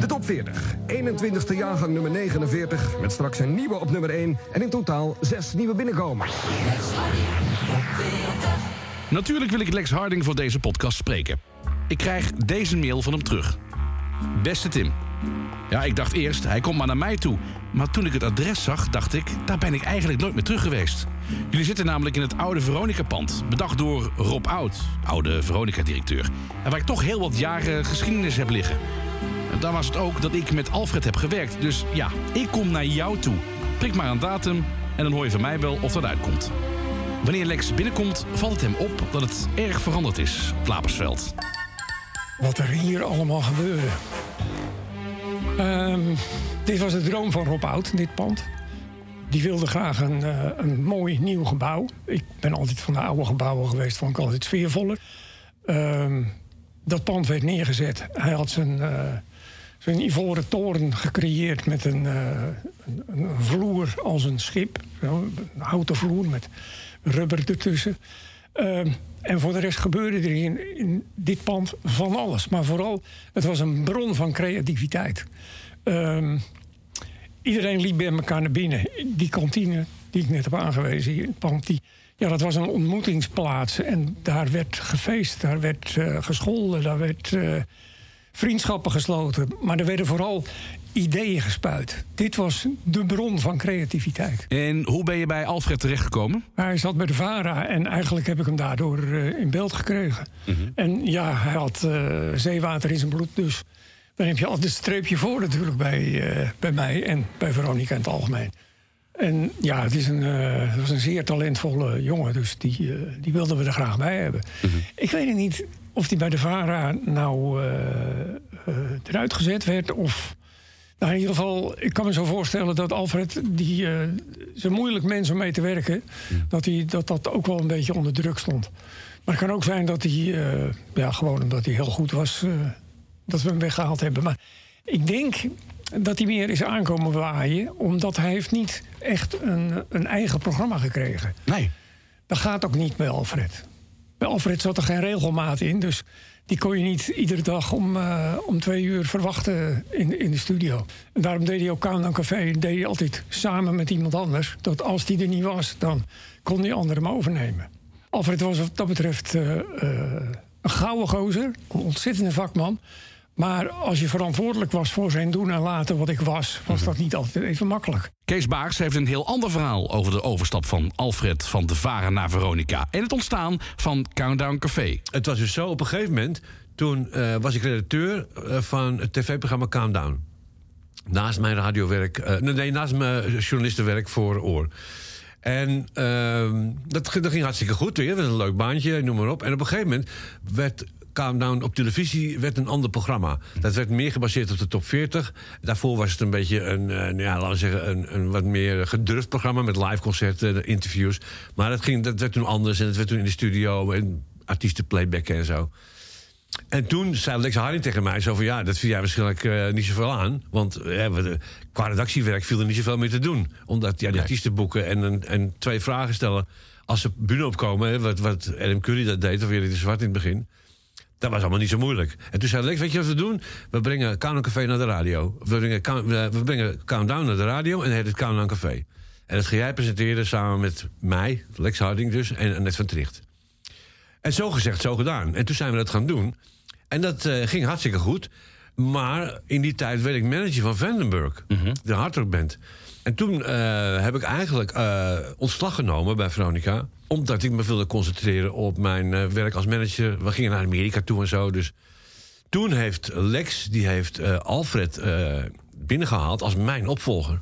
S16: De top 40, 21ste jaargang nummer 49... met straks een nieuwe op nummer 1 en in totaal zes nieuwe binnenkomen.
S2: Natuurlijk wil ik Lex Harding voor deze podcast spreken. Ik krijg deze mail van hem terug. Beste Tim. Ja, ik dacht eerst, hij komt maar naar mij toe. Maar toen ik het adres zag, dacht ik, daar ben ik eigenlijk nooit meer terug geweest. Jullie zitten namelijk in het oude Veronica-pand. Bedacht door Rob Oud, oude Veronica-directeur. En waar ik toch heel wat jaren geschiedenis heb liggen. En daar was het ook dat ik met Alfred heb gewerkt. Dus ja, ik kom naar jou toe. Prik maar een datum en dan hoor je van mij wel of dat uitkomt. Wanneer Lex binnenkomt, valt het hem op dat het erg veranderd is op Lapersveld.
S14: Wat er hier allemaal gebeurde. Ehm, dit was de droom van Rob Oud, dit pand. Die wilde graag een, eh, een mooi nieuw gebouw. Ik ben altijd van de oude gebouwen geweest, vond ik altijd sfeervoller. Ehm, dat pand werd neergezet. Hij had zijn, eh, zijn ivoren toren gecreëerd met een, eh, een, vloer als een schip. Een houten vloer met rubber ertussen. Ehm, en voor de rest gebeurde er in, dit pand van alles. Maar vooral, het was een bron van creativiteit. Ehm, iedereen liep bij elkaar naar binnen. Die kantine die ik net heb aangewezen hier in het pand... Die, ja, dat was een ontmoetingsplaats. En daar werd gefeest, daar werd eh, gescholden, daar werd eh, vriendschappen gesloten. Maar er werden vooral ideeën gespuit. Dit was de bron van creativiteit.
S2: En hoe ben je bij Alfred terechtgekomen?
S14: Hij zat bij de VARA en eigenlijk heb ik hem daardoor eh, in beeld gekregen. En ja, hij had eh, zeewater in zijn bloed, dus dan heb je altijd een streepje voor natuurlijk bij, eh, bij mij en bij Veronica in het algemeen. En ja, het, is een, het was een zeer talentvolle jongen, dus die, die wilden we er graag bij hebben. Ik weet niet of hij bij de VARA nou eh, eruit gezet werd of... Nou, in ieder geval, ik kan me zo voorstellen dat Alfred, die is een moeilijk mens om mee te werken, dat, hij, dat dat ook wel een beetje onder druk stond. Maar het kan ook zijn dat hij, ja, gewoon omdat hij heel goed was, dat we hem weggehaald hebben. Maar ik denk dat hij meer is aankomen waaien, omdat hij heeft niet echt een, een eigen programma gekregen.
S2: Nee.
S14: Dat gaat ook niet bij Alfred. Bij Alfred zat er geen regelmaat in, dus die kon je niet iedere dag om, eh, om twee uur verwachten in, in de studio. En daarom deed hij ook Countdown Café deed hij altijd samen met iemand anders. Dat als die er niet was, dan kon die ander hem overnemen. Alfred was wat dat betreft eh, eh, een gouden gozer, een ontzettende vakman. Maar als je verantwoordelijk was voor zijn doen en laten wat ik was, was dat niet altijd even makkelijk.
S2: Kees Baars heeft een heel ander verhaal over de overstap van Alfred van de Varen naar Veronica. En het ontstaan van Countdown Café.
S12: Het was dus zo, op een gegeven moment... toen eh, was ik redacteur eh, van het tv-programma Countdown. Naast mijn radiowerk... eh, nee, naast mijn journalistenwerk voor Oor. En ehm, dat, ging- dat ging hartstikke goed weer. Het was een leuk baantje, noem maar op. En op een gegeven moment werd Countdown op televisie werd een ander programma. Dat werd meer gebaseerd op de top 40. Daarvoor was het een beetje een, eh, nou ja, laten we zeggen, een, een wat meer gedurfd programma met live concerten, interviews. Maar dat, ging, dat werd toen anders en het werd toen in de studio en artiesten playbacken en zo. En toen zei Lex Harding tegen mij zo van... ja, dat vind jij waarschijnlijk eh, niet zoveel aan. Want eh, qua redactiewerk viel er niet zoveel meer te doen. Omdat ja, die artiesten boeken en, en twee vragen stellen... als ze bühne opkomen, hè, wat, wat Adam Curry dat deed... of weer de Zwart in het begin... Dat was allemaal niet zo moeilijk. En toen zei Lex, weet je wat we doen? We brengen Countdown Café naar de radio. We brengen, we brengen Countdown naar de radio en het heet het Countdown Café. En dat ga jij presenteren samen met mij, Lex Harding dus, en Annette van Tricht. En zo gezegd, zo gedaan. En toen zijn we dat gaan doen. En dat eh, ging hartstikke goed. Maar in die tijd werd ik manager van Vandenberg, de hardrockband. En toen eh, heb ik eigenlijk eh, ontslag genomen bij Veronica. Omdat ik me wilde concentreren op mijn eh, werk als manager. We gingen naar Amerika toe en zo. Dus toen heeft Lex, die heeft eh, Alfred eh, binnengehaald als mijn opvolger.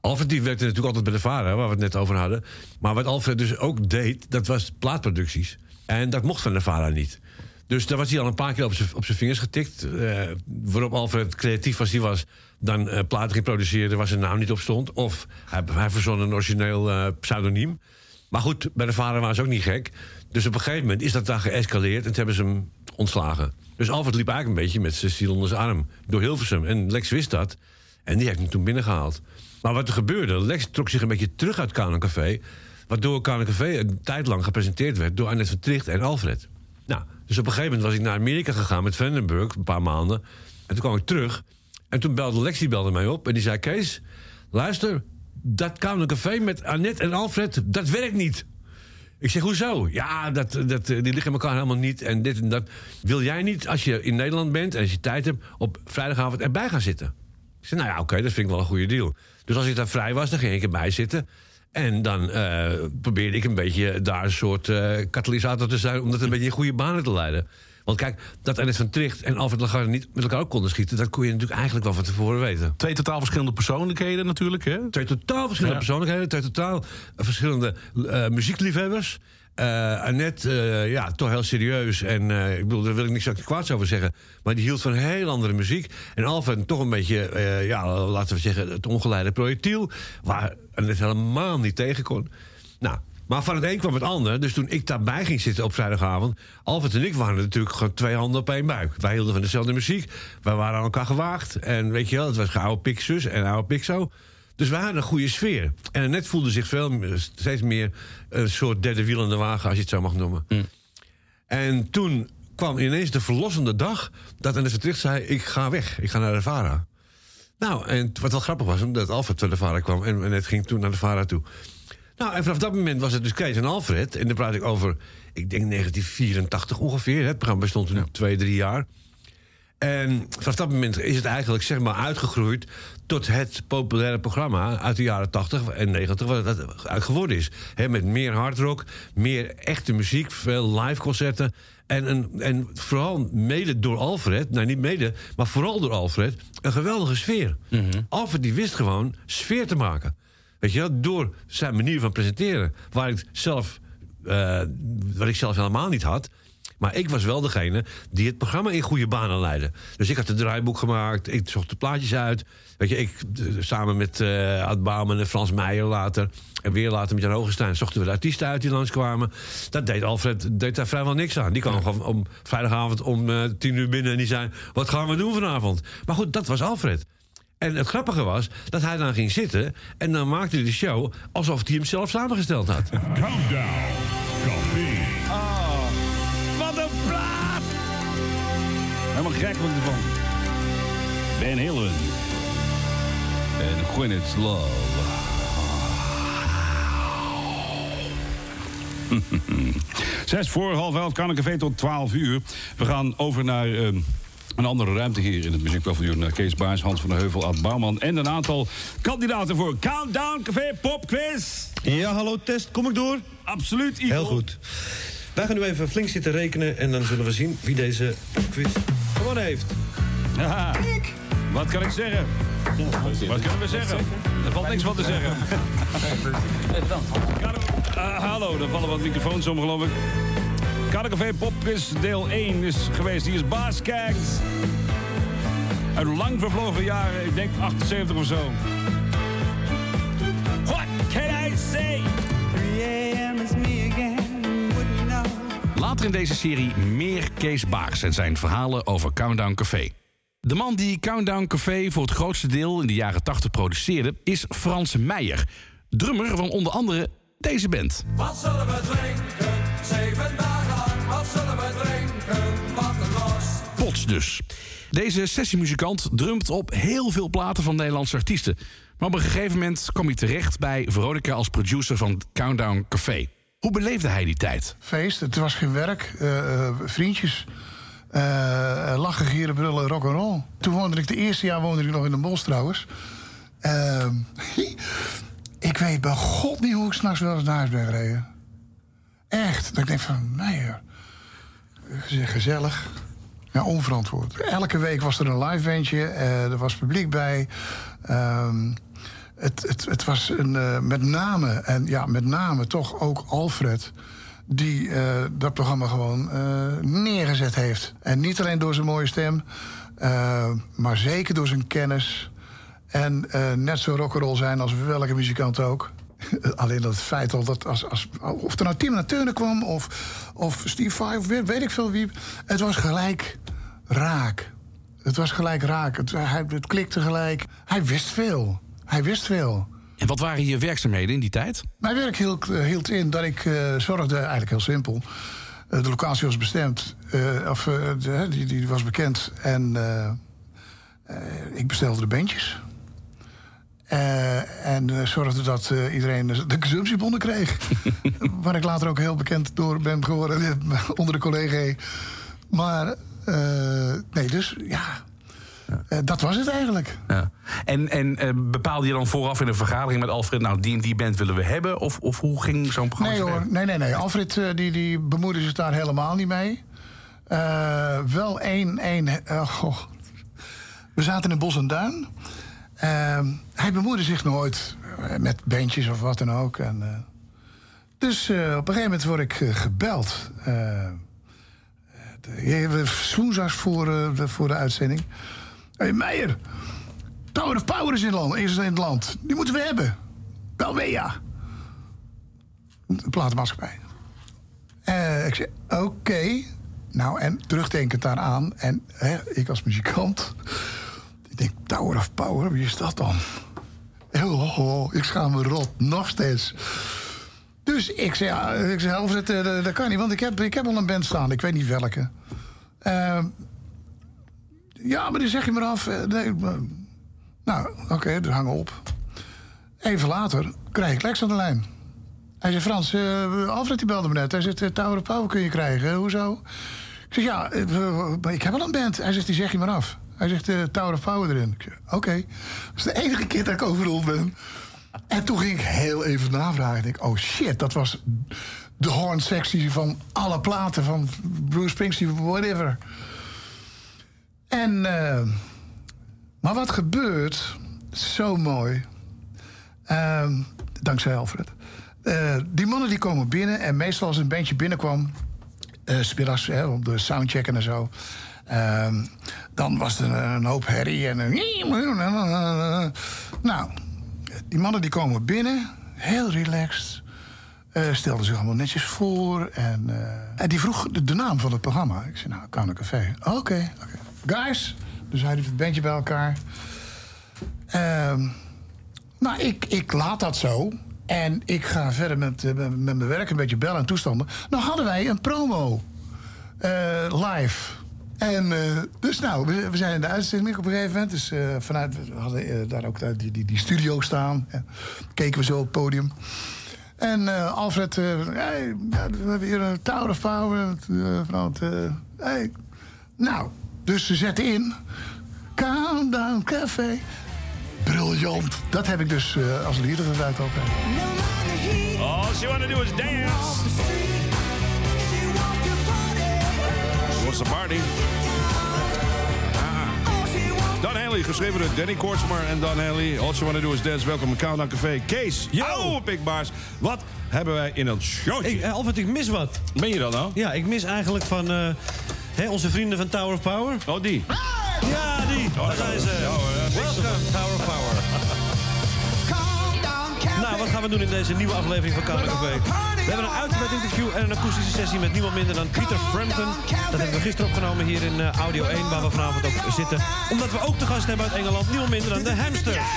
S12: Alfred die werkte natuurlijk altijd bij de VARA, waar we het net over hadden. Maar wat Alfred dus ook deed, dat was plaatproducties. En dat mocht van de VARA niet. Dus daar was hij al een paar keer op zijn- vingers getikt. eh, waarop Alfred creatief als hij was, dan eh platen ging produceren... waar zijn naam niet op stond. Of hij, hij verzon een origineel pseudoniem. Maar goed, bij de VARA waren ze ook niet gek. Dus op een gegeven moment is dat daar geëscaleerd... en toen hebben ze hem ontslagen. Dus Alfred liep eigenlijk een beetje met zijn ziel onder zijn arm... door Hilversum. En Lex wist dat. En die heeft hem toen binnengehaald. Maar wat er gebeurde, Lex trok zich een beetje terug uit Café... waardoor Café een tijd lang gepresenteerd werd... door Annette van Tricht en Alfred. Nou, dus op een gegeven moment was ik naar Amerika gegaan met Vandenberg... een paar maanden. En toen kwam ik terug. En toen belde Lex, die belde mij op. En die zei, Kees, luister... dat Kanon Café met Annette en Alfred, dat werkt niet. Ik zeg, hoezo? Ja, dat, dat, die liggen elkaar helemaal niet en dit en dat. Wil jij niet, als je in Nederland bent en als je tijd hebt... op vrijdagavond erbij gaan zitten? Ik zei, nou ja, oké, dat vind ik wel een goede deal. Dus als ik daar vrij was, dan ging ik erbij zitten. En dan eh, probeerde ik een beetje daar een soort eh, katalysator te zijn... om dat een beetje in goede banen te leiden. Want kijk, dat Annette van Tricht en Alfred Lagarde niet met elkaar op konden schieten... dat kon je natuurlijk eigenlijk wel van tevoren weten.
S2: Twee totaal verschillende persoonlijkheden natuurlijk, hè?
S12: Twee totaal verschillende
S2: Ja.
S12: persoonlijkheden, twee totaal verschillende eh, muziekliefhebbers. Eh Annette, eh, ja, toch heel serieus. En eh, ik bedoel, daar wil ik niks kwaads over zeggen. Maar die hield van heel andere muziek. En Alfred toch een beetje, eh, ja, laten we zeggen, het ongeleide projectiel. Waar Annette helemaal niet tegen kon. Nou, maar van het een kwam het ander. Dus toen ik daarbij ging zitten op vrijdagavond... Alfred en ik waren natuurlijk gewoon twee handen op één buik. Wij hielden van dezelfde muziek. Wij waren aan elkaar gewaagd. En weet je wel, het was oude Pixus en oude Pixo. Dus we hadden een goede sfeer. En net voelde zich veel, steeds meer een soort derde wiel in de wagen, als je het zo mag noemen. En toen kwam ineens de verlossende dag dat Annette Vertricht zei: Ik ga weg, ik ga naar de Vara. Nou, en wat wel grappig was, omdat Alfred naar de Vara kwam en Annette ging toen naar de Vara toe. Nou, en vanaf dat moment was het dus Kees en Alfred. En dan praat ik over, ik denk 1984 ongeveer. hè. Het programma bestond toen twee, drie jaar. En vanaf dat moment is het eigenlijk zeg maar uitgegroeid tot het populaire programma uit de jaren 80 en 90, wat het uit geworden is. Met meer hardrock, meer echte muziek, veel live concerten. En, een, en vooral mede door Alfred, nou niet mede, maar vooral door Alfred, een geweldige sfeer. Alfred die wist gewoon sfeer te maken. Weet je wel, door zijn manier van presenteren, waar ik zelf, eh, wat ik zelf helemaal niet had. Maar ik was wel degene die het programma in goede banen leidde. Dus ik had het draaiboek gemaakt, ik zocht de plaatjes uit. Weet je, ik eh, samen met eh Ad en Frans Meijer later... en weer later met Jan Hogenstein zochten we de artiesten uit die langskwamen. Dat deed Alfred deed daar vrijwel niks aan. Die kwam gewoon om vrijdagavond om eh, tien uur binnen en die zei... wat gaan we doen vanavond? Maar goed, dat was Alfred. En het grappige was dat hij dan ging zitten... en dan maakte hij de show alsof hij hem zelf samengesteld had.
S17: Countdown.
S2: Oh, wat een plaat! Helemaal gek word ik ervan. Van Halen. En Gwyneth Love. Zes voor half elf, Café tot 12 uur. We gaan over naar ehm, een andere ruimte hier in het muziekpaviljoen. Naar Kees Baars, Hans van der Heuvel, Ad Bouwman... en een aantal kandidaten voor Countdown Café Pop Quiz.
S18: Ja, hallo, test. Kom ik door?
S2: Absoluut, Igor.
S18: Heel goed. Wij gaan nu even flink zitten rekenen... en dan zullen we zien wie deze quiz gewonnen heeft.
S2: Haha. Wat kan ik zeggen? Wat kunnen we zeggen? Er valt niks van te zeggen. Ah, hallo, er vallen wat microfoons om, geloof ik. Café Popquiz deel 1 is geweest. Hier is Baas Kijkt. Uit lang vervlogen jaren, ik denk 78 of zo. What can I say?
S19: 3 a.m. is me again, wouldn't know.
S2: Later in deze serie meer Kees Baaks en zijn verhalen over Countdown Café. De man die Countdown Café voor het grootste deel in de jaren 80 produceerde... is Frans Meijer, drummer van onder andere deze band.
S17: Wat zullen we drinken? Zeven
S2: dus. Deze sessiemuzikant drumt op heel veel platen van Nederlandse artiesten. Maar op een gegeven moment kwam hij terecht bij Veronica als producer van Countdown Café. Hoe beleefde hij die tijd?
S19: Feest, het was geen werk. eh, eh, vriendjes. eh, lachen, gieren, brullen, rock and roll. Toen woonde ik, de eerste jaar woonde ik nog in de bos trouwens. Ik weet bij god niet hoe ik s'nachts wel eens naar huis ben gereden. Echt. Dat ik denk van, nee hoor. Geze- Gezellig. Ja, onverantwoord. Elke week was er een live bandje. eh, er was publiek bij. Ehm, het, het, het was een, eh, met name, en ja, met name toch ook Alfred... die eh, dat programma gewoon neergezet heeft. En niet alleen door zijn mooie stem... maar zeker door zijn kennis... En net zo rock'n'roll zijn als welke muzikant ook. Alleen dat het feit al dat als, als, of er nou Tim Turner kwam of, of Steve of weet, weet ik veel wie. Het was gelijk raak. Het was gelijk raak. Het, hij, het klikte gelijk. Hij wist veel. Hij wist veel.
S2: En wat waren je werkzaamheden in die tijd?
S19: Mijn werk hield, eh, hield in dat ik eh, zorgde, eigenlijk heel simpel. Eh, de locatie was bestemd, of de- die, die was bekend. En ik bestelde de bandjes. Eh, en eh, zorgde dat eh, iedereen de consumptiebonnen kreeg. Waar ik later ook heel bekend door ben geworden onder de collega. Maar nee, dus ja, dat was het eigenlijk.
S2: Ja. En, en bepaalde je dan vooraf in een vergadering met Alfred... nou, die en die band willen we hebben? Of, of hoe ging zo'n programma
S19: Nee hoor, nee, nee, nee. Alfred die, die bemoeide zich daar helemaal niet mee. Wel één, één. We zaten in Bos en Duin. Eh, hij bemoeide zich nooit eh, met bandjes of wat dan ook. En, eh, dus eh, op een gegeven moment word ik gebeld. De- woensdags voor, de, voor de uitzending. Hé Meijer, Tower of Power is in land. Is in het land. Die moeten we hebben. Ja een platenmaatschappij. Eh, ik zei, oké. Nou, en terugdenkend daaraan. En hè, ik als muzikant. Denk, Tower of Power, wie is dat dan? Oh, ik schaam me rot, nog steeds. Dus ik zei, ik zei Alfred, eh, dat dat kan niet, want ik heb, ik heb al een band staan. Ik weet niet welke. Eh, ja, maar die zeg je maar af. Eh, nee, maar- nou, oké, dus hangen op. Even later krijg ik Lex aan de lijn. Hij zei, Frans, eh, Alfred die belde me net. Hij zegt, eh, Tower of Power kun je krijgen. Hoezo? Ik zeg, ja, eh, ik heb al een band. Hij zegt, die zeg je maar af. Hij zegt, eh, Tower of Power erin. Oké. Dat is de enige keer dat ik overal ben. En toen ging ik heel even navragen. Ik denk, oh shit, dat was de horn-sectie van alle platen. Van Bruce Springsteen, whatever. En, eh, maar wat gebeurt, zo mooi. Ehm, dankzij Alfred. Eh, die mannen die komen binnen en meestal als een bandje binnenkwam, eh smiddags hè, op de soundchecken en zo, ehm, dan was er een, hoop herrie en een. Nou, die mannen die komen binnen, heel relaxed, eh, stelden zich allemaal netjes voor en, eh, en die vroeg de, naam van het programma. Ik zei, nou, Koude Café. Oké, oké. Guys, dus hij doet het bandje bij elkaar. Ehm nou, ik, ik laat dat zo. En ik ga verder met, eh, met, met mijn werk, een beetje bellen en toestanden. Nou hadden wij een promo live. En eh, dus nou, we, zijn in de uitzending op een gegeven moment. Dus eh, vanuit, we hadden eh, daar ook die, die, die studio staan. En keken we zo op het podium. En Alfred, hey, ja, we hebben hier een Tower of Power. Eh, hey. Nou, dus ze zetten in. Countdown Café. Briljant. Dat heb ik dus als lieder gebruikt altijd.
S20: All she wanna do is dance. To party. Ah. Don Haley, geschreven door Danny Kortsmar en Don Haley. All she wanna do is dance. Welkom in Countdown Café. Kees, oude pikbaars. Wat hebben wij in ons showtje?
S18: Ik, eh, Alfred, ik mis wat.
S20: Ben je dat nou?
S18: Ja, ik mis eigenlijk van eh, hè, onze vrienden van Tower of Power.
S20: Oh, die?
S18: Ja, die. Daar zijn ze. Welcome, Tower of Power. Nou, wat gaan we doen in deze nieuwe aflevering van Kamer Café. We hebben een uitgebreid interview en een akoestische sessie met niemand minder dan Peter Frampton. Dat hebben we gisteren opgenomen hier in eh, Audio 1, waar we vanavond ook zitten. Omdat we ook te gast hebben uit Engeland, niemand minder dan de Hamsters.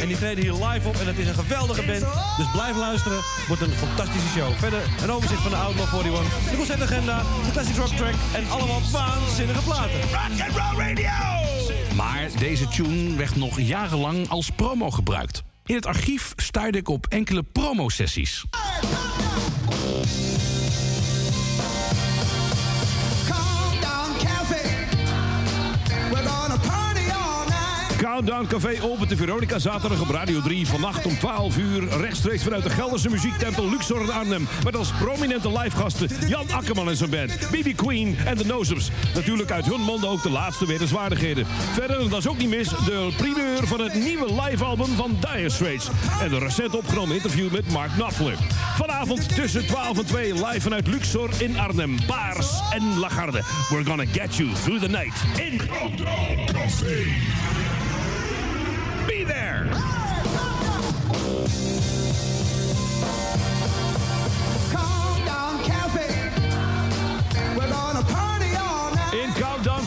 S18: En die treden hier live op en het is een geweldige band. Dus blijf luisteren, wordt een fantastische show. Verder een overzicht van de Outlaw 41, de concertagenda, de Classic Rock Track en allemaal waanzinnige platen.
S2: Rock and Roll Radio! Maar deze tune werd nog jarenlang als promo gebruikt. In het archief stuitte ik op enkele promosessies.
S15: Countdown Café opent de Veronica zaterdag op Radio 3. Vannacht om 12 uur rechtstreeks vanuit de Gelderse muziektempel Luxor in Arnhem. Met als prominente livegasten Jan Akkerman en zijn band, BB Queen en de Nozems. Natuurlijk uit hun monden ook de laatste wetenswaardigheden. Verder, dat is ook niet mis, de primeur van het nieuwe livealbum van Dire Straits. En een recent opgenomen interview met Mark Knopfler. Vanavond tussen 12 en 2 live vanuit Luxor in Arnhem. Baars en Lagarde. We're gonna get you through the night in Countdown Café.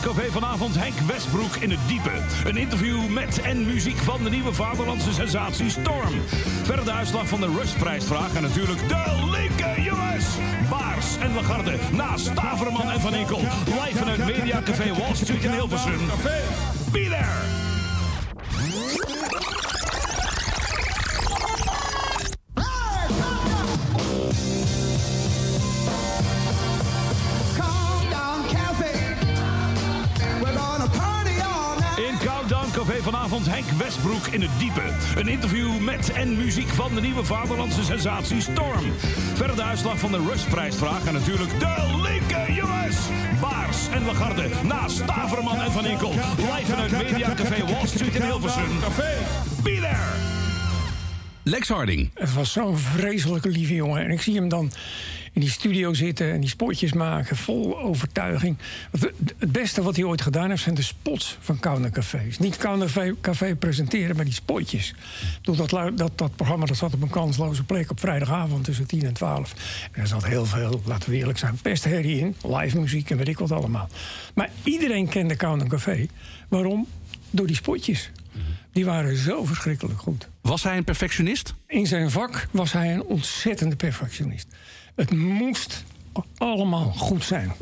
S15: Café vanavond Henk Westbroek in het diepe. Een interview met en muziek van de nieuwe vaderlandse sensatie Storm. Verder de uitslag van de Rustprijsvraag en natuurlijk de linker jongens. Baars en Lagarde naast Staverman en Van Enkel. Live vanuit Media Café Wall Street in Hilversum. Be there! Café vanavond Henk Westbroek in het diepe. Een interview met en muziek van de nieuwe vaderlandse sensatie Storm. Verder de uitslag van de Rustprijsvraag en natuurlijk de linker jongens. Baars en Lagarde naast Staverman en Van Enkel. Live vanuit Media Café Wall Street in Hilversum. Be there!
S2: Lex Harding.
S14: Het was zo'n vreselijke lieve jongen. En ik zie hem dan in die studio zitten en die spotjes maken, vol overtuiging. Het beste wat hij ooit gedaan heeft, zijn de spots van Koude Cafés. Niet Koude Café presenteren, maar die spotjes. Dat, dat, dat programma dat zat op een kansloze plek op vrijdagavond tussen 10 en 12. En er zat heel veel, laten we eerlijk zijn, pestherrie in. Live muziek en weet ik wat allemaal. Maar iedereen kende Koude Café. Waarom? Door die spotjes. Die waren zo verschrikkelijk goed.
S2: Was hij een perfectionist?
S14: In zijn vak was hij een ontzettende perfectionist. Het moest allemaal goed zijn.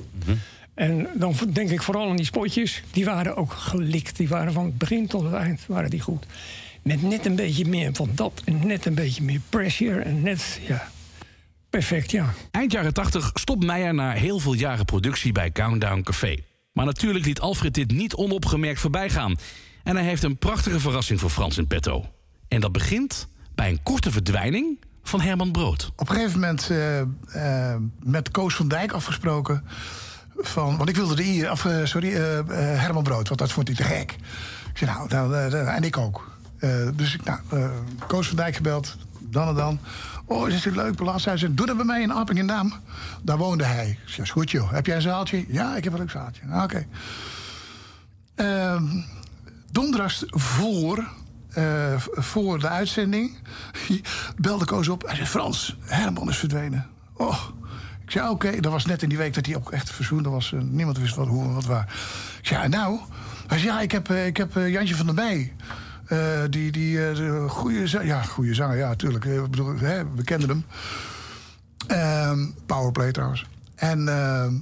S14: En dan denk ik vooral aan die spotjes. Die waren ook gelikt. Die waren van het begin tot het eind waren die goed. Met net een beetje meer van dat. En net een beetje meer pressure. En net, ja, perfect, ja.
S2: Eind jaren 80 stopt Meijer na heel veel jaren productie bij Countdown Café. Maar natuurlijk liet Alfred dit niet onopgemerkt voorbij gaan. En hij heeft een prachtige verrassing voor Frans in petto. En dat begint bij een korte verdwijning van Herman Brood.
S19: Op een gegeven moment eh, eh, met Koos van Dijk afgesproken. Van, want ik wilde de I, of, eh, sorry, Herman Brood, want dat vond hij te gek. Ik zei, nou, eh, eh, en ik ook. Dus ik, nou, Koos van Dijk gebeld, dan en dan. Oh, is het leuk, belast? Hij zei, doe dat bij mij in Appingedam. Daar woonde hij. Ik zei, is goed joh. Heb jij een zaaltje? Ja, ik heb een leuk zaaltje. Nou, Oké. Ehm, donderdags voor, eh, voor de uitzending belde Koos op. Hij zei, Frans, Herman is verdwenen. Oh, ik zei, oké. Dat was net in die week dat hij ook echt verzoend was. Niemand wist wat, hoe en wat waar. Ik zei, nou? Hij zei, ja, ik heb, eh, ik heb eh, Jantje van der Meij. Die die de goede ja, goede zanger, ja, natuurlijk. Ik bedoel, hè, we kenden hem. Ehm, Powerplay trouwens. En ehm,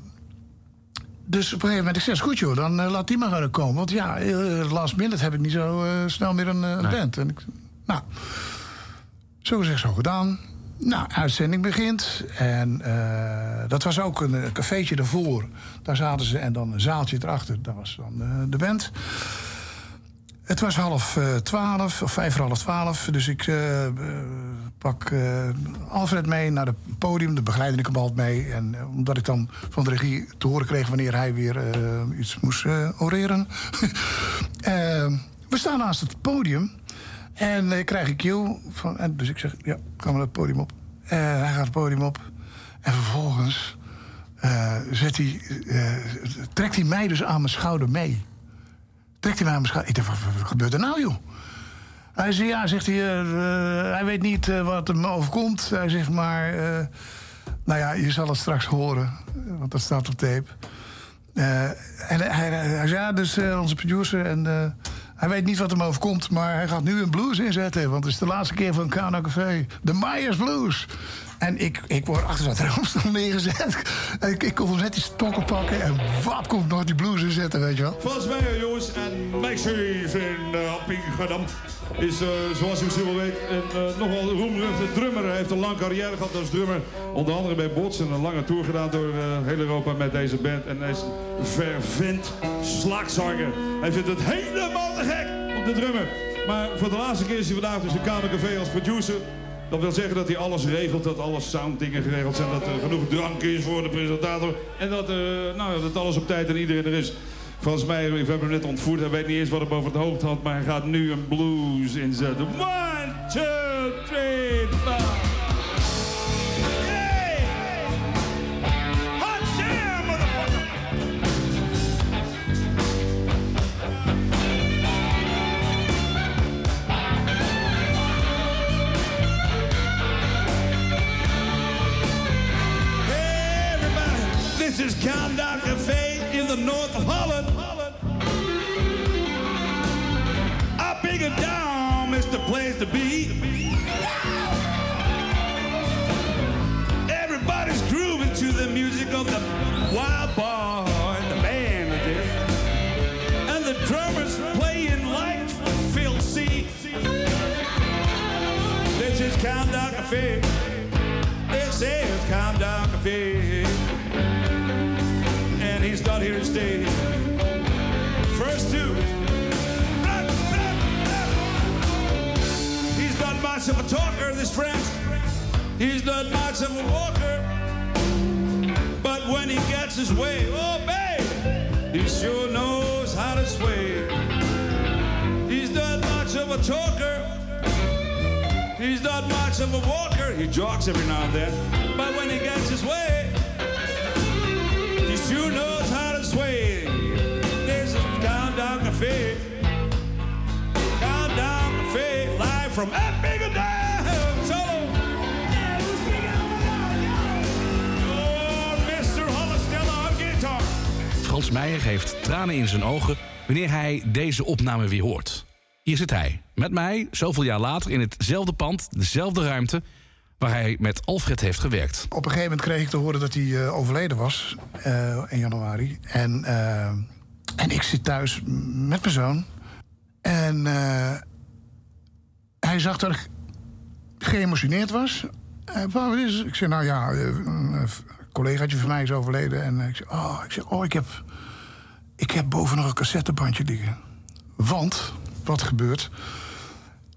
S19: dus op een gegeven moment, ik zeg, goed joh, dan eh, laat die maar gaan komen. Want ja, eh, last minute heb ik niet zo eh, snel meer een band. En ik, nou, zo gezegd, zo gedaan. Nou, uitzending begint. En dat was ook een, cafeetje ervoor. Daar zaten ze en dan een zaaltje erachter. Dat was dan de band. Het was half eh, twaalf, of vijf voor half twaalf. Dus ik eh, eh, pak Alfred mee naar het podium. De begeleidde ik hem altijd mee. En omdat ik dan van de regie te horen kreeg... wanneer hij weer iets moest oreren. We staan naast het podium. En ik krijg een cue. Van, en dus ik zeg, ja, gaan we het podium op. Hij gaat het podium op. En vervolgens zet hij, trekt hij mij dus aan mijn schouder mee trekt hij mij aan mijn. Ik wat, gebeurt er nou, joh? Hij zei, ja, zegt hij, eh, eh, hij weet niet eh, wat hem overkomt. Hij zegt, maar, nou ja, je zal het straks horen, want dat staat op tape. En hij, hij, ja, dus onze producer, en hij weet niet wat hem overkomt... maar hij gaat nu een blues inzetten, want het is de laatste keer van Kano Café. De Myers Blues. En ik, ik word achter dat raamstoel neergezet. ik, ik kon hem net die stokken pakken en wat komt nog die blues inzetten, weet je wel.
S20: Volgens mij, eh, jongens, en Maxis in uh, Pinkerdam is, eh, zoals u wel weet, een uh, nogal roemruchte drummer. Hij heeft een lange carrière gehad als drummer. Onder andere bij Bots en een lange tour gedaan door heel Europa met deze band. En hij is een vervent slagzanger. Hij vindt het helemaal te gek om te drummen. Maar voor de laatste keer is hij vandaag dus in Café als producer. Dat wil zeggen dat hij alles regelt, dat alle sounddingen geregeld zijn, dat er genoeg drank is voor de presentator. En dat, uh, nou, dat alles op tijd en iedereen er is. Volgens mij, we hebben hem net ontvoerd, hij weet niet eens wat hij boven het hoofd had, maar hij gaat nu een blues inzetten. One, two, three, four. This is Countdown Cafe in the north of Holland. I figured down is the place to be. Everybody's grooving to the music of the wild boy, and the band. And the drummers playing like Phil C. This is Countdown Cafe. This is Countdown Cafe. Here to. First two. He's not much of a talker, this friend. He's not much of a walker. But when he gets his way, oh, babe, he sure knows how to sway. He's not much of a talker. He's not much of a walker. He jogs every now and then. But when he gets his way, From Epingham Solo. Oh.
S2: Frans Meijer heeft tranen in zijn ogen wanneer hij deze opname weer hoort. Hier zit hij, met mij, zoveel jaar later, in hetzelfde pand, dezelfde ruimte... waar hij met Alfred heeft gewerkt.
S19: Op een gegeven moment kreeg ik te horen dat hij eh, overleden was eh, in januari. En, eh, en ik zit thuis met mijn zoon. En eh, hij zag dat ik geëmotioneerd was. Het? Ik zei, nou ja, eh, een eh, collegaatje van mij is overleden. En ik zei, oh, ik, zeg, oh ik, heb, ik heb boven nog een cassettebandje liggen. Want, wat gebeurt?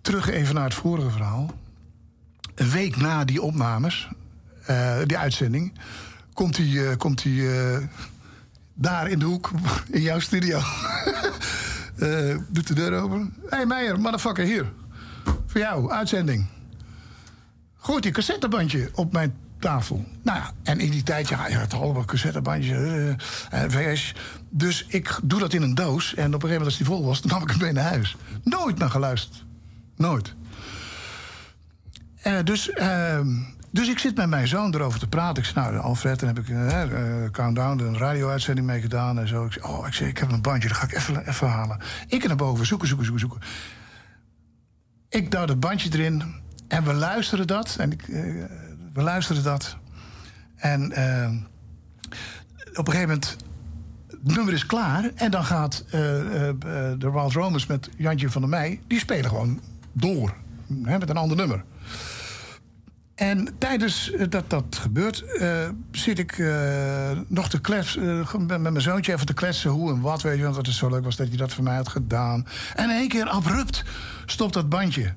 S19: Terug even naar het vorige verhaal. Een week na die opnames, eh, die uitzending... komt hij eh, eh, daar in de hoek, in jouw studio. Eh, doet de deur open. Hé hey Meijer, motherfucker, hier. Voor jou, uitzending. Gooit die cassettebandje op mijn tafel. Nou ja, en in die tijd, ja, je had allemaal cassettebandjes, eh, VS. Dus ik doe dat in een doos. En op een gegeven moment, als die vol was, dan nam ik hem mee naar huis. Nooit naar geluisterd. Nooit. Eh, dus, ehm, dus ik zit met mijn zoon erover te praten. Ik zei, nou, Alfred, dan heb ik eh, eh, Countdown, een radio-uitzending mee gedaan en zo. Ik zei, oh, ik, zei, ik heb een bandje, dat ga ik even, even halen. Ik naar boven, zoeken, zoeken, zoeken, zoeken. Ik duw het bandje erin en we luisteren dat. En ik, eh, we luisteren dat. En eh, op een gegeven moment, het nummer is klaar. En dan gaat eh, de Wild Romans met Jantje van der Meij... die spelen gewoon door, hè, met een ander nummer. En tijdens dat dat gebeurt, zit ik nog te kletsen, met mijn zoontje even te kletsen, hoe en wat, weet je, want het is zo leuk was dat je dat voor mij had gedaan. En in één keer abrupt stopt dat bandje.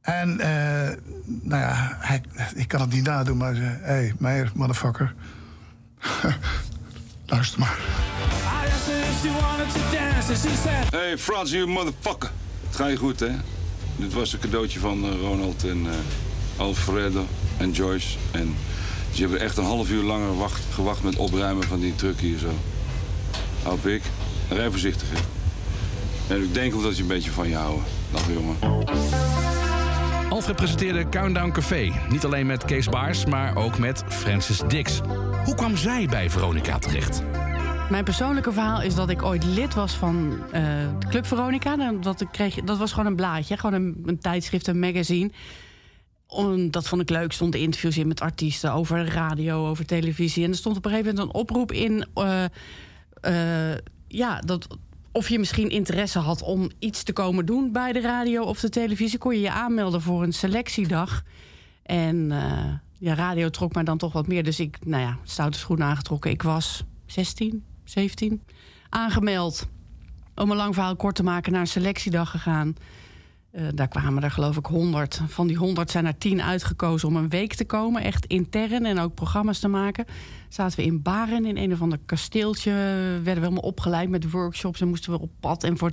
S19: En, eh, nou ja, ik kan het niet nadoen, maar zei: Hé, hey, Meijer, motherfucker. Luister maar.
S20: Hey Frans, you motherfucker. Het gaat je goed, hè? Dit was een cadeautje van eh, Ronald en eh, Alfredo en Joyce. En ze hebben echt een half uur langer wacht, gewacht met opruimen van die truck hier zo. Hoop ik. Rij voorzichtig, hè.
S6: En ik denk omdat je een beetje van je houden. Dag jongen.
S2: Alfred presenteerde Countdown Café. Niet alleen met Kees Baars, maar ook met Francis Dix. Hoe kwam zij bij Veronica terecht?
S13: Mijn persoonlijke verhaal is dat ik ooit lid was van eh, de Club Veronica. En Dat, ik kreeg, dat was gewoon een blaadje, gewoon een, een tijdschrift, een magazine. Om, dat vond ik leuk. Stonden interviews in met artiesten over radio, over televisie. En er stond op een gegeven moment een oproep in. eh, eh, ja, dat, of je misschien interesse had om iets te komen doen bij de radio of de televisie. Kon je je aanmelden voor een selectiedag. En eh, ja, radio trok mij dan toch wat meer. Dus ik, nou ja, stoute schoenen aangetrokken. Ik was 16, 17. Aangemeld. Om een lang verhaal kort te maken, naar een selectiedag gegaan. Eh, daar kwamen er geloof ik 100. Van die 100 zijn er 10 uitgekozen om een week te komen. Echt intern en ook programma's te maken. Zaten we in Baren in een of ander kasteeltje. Werden we helemaal opgeleid met workshops. En moesten we op pad en voor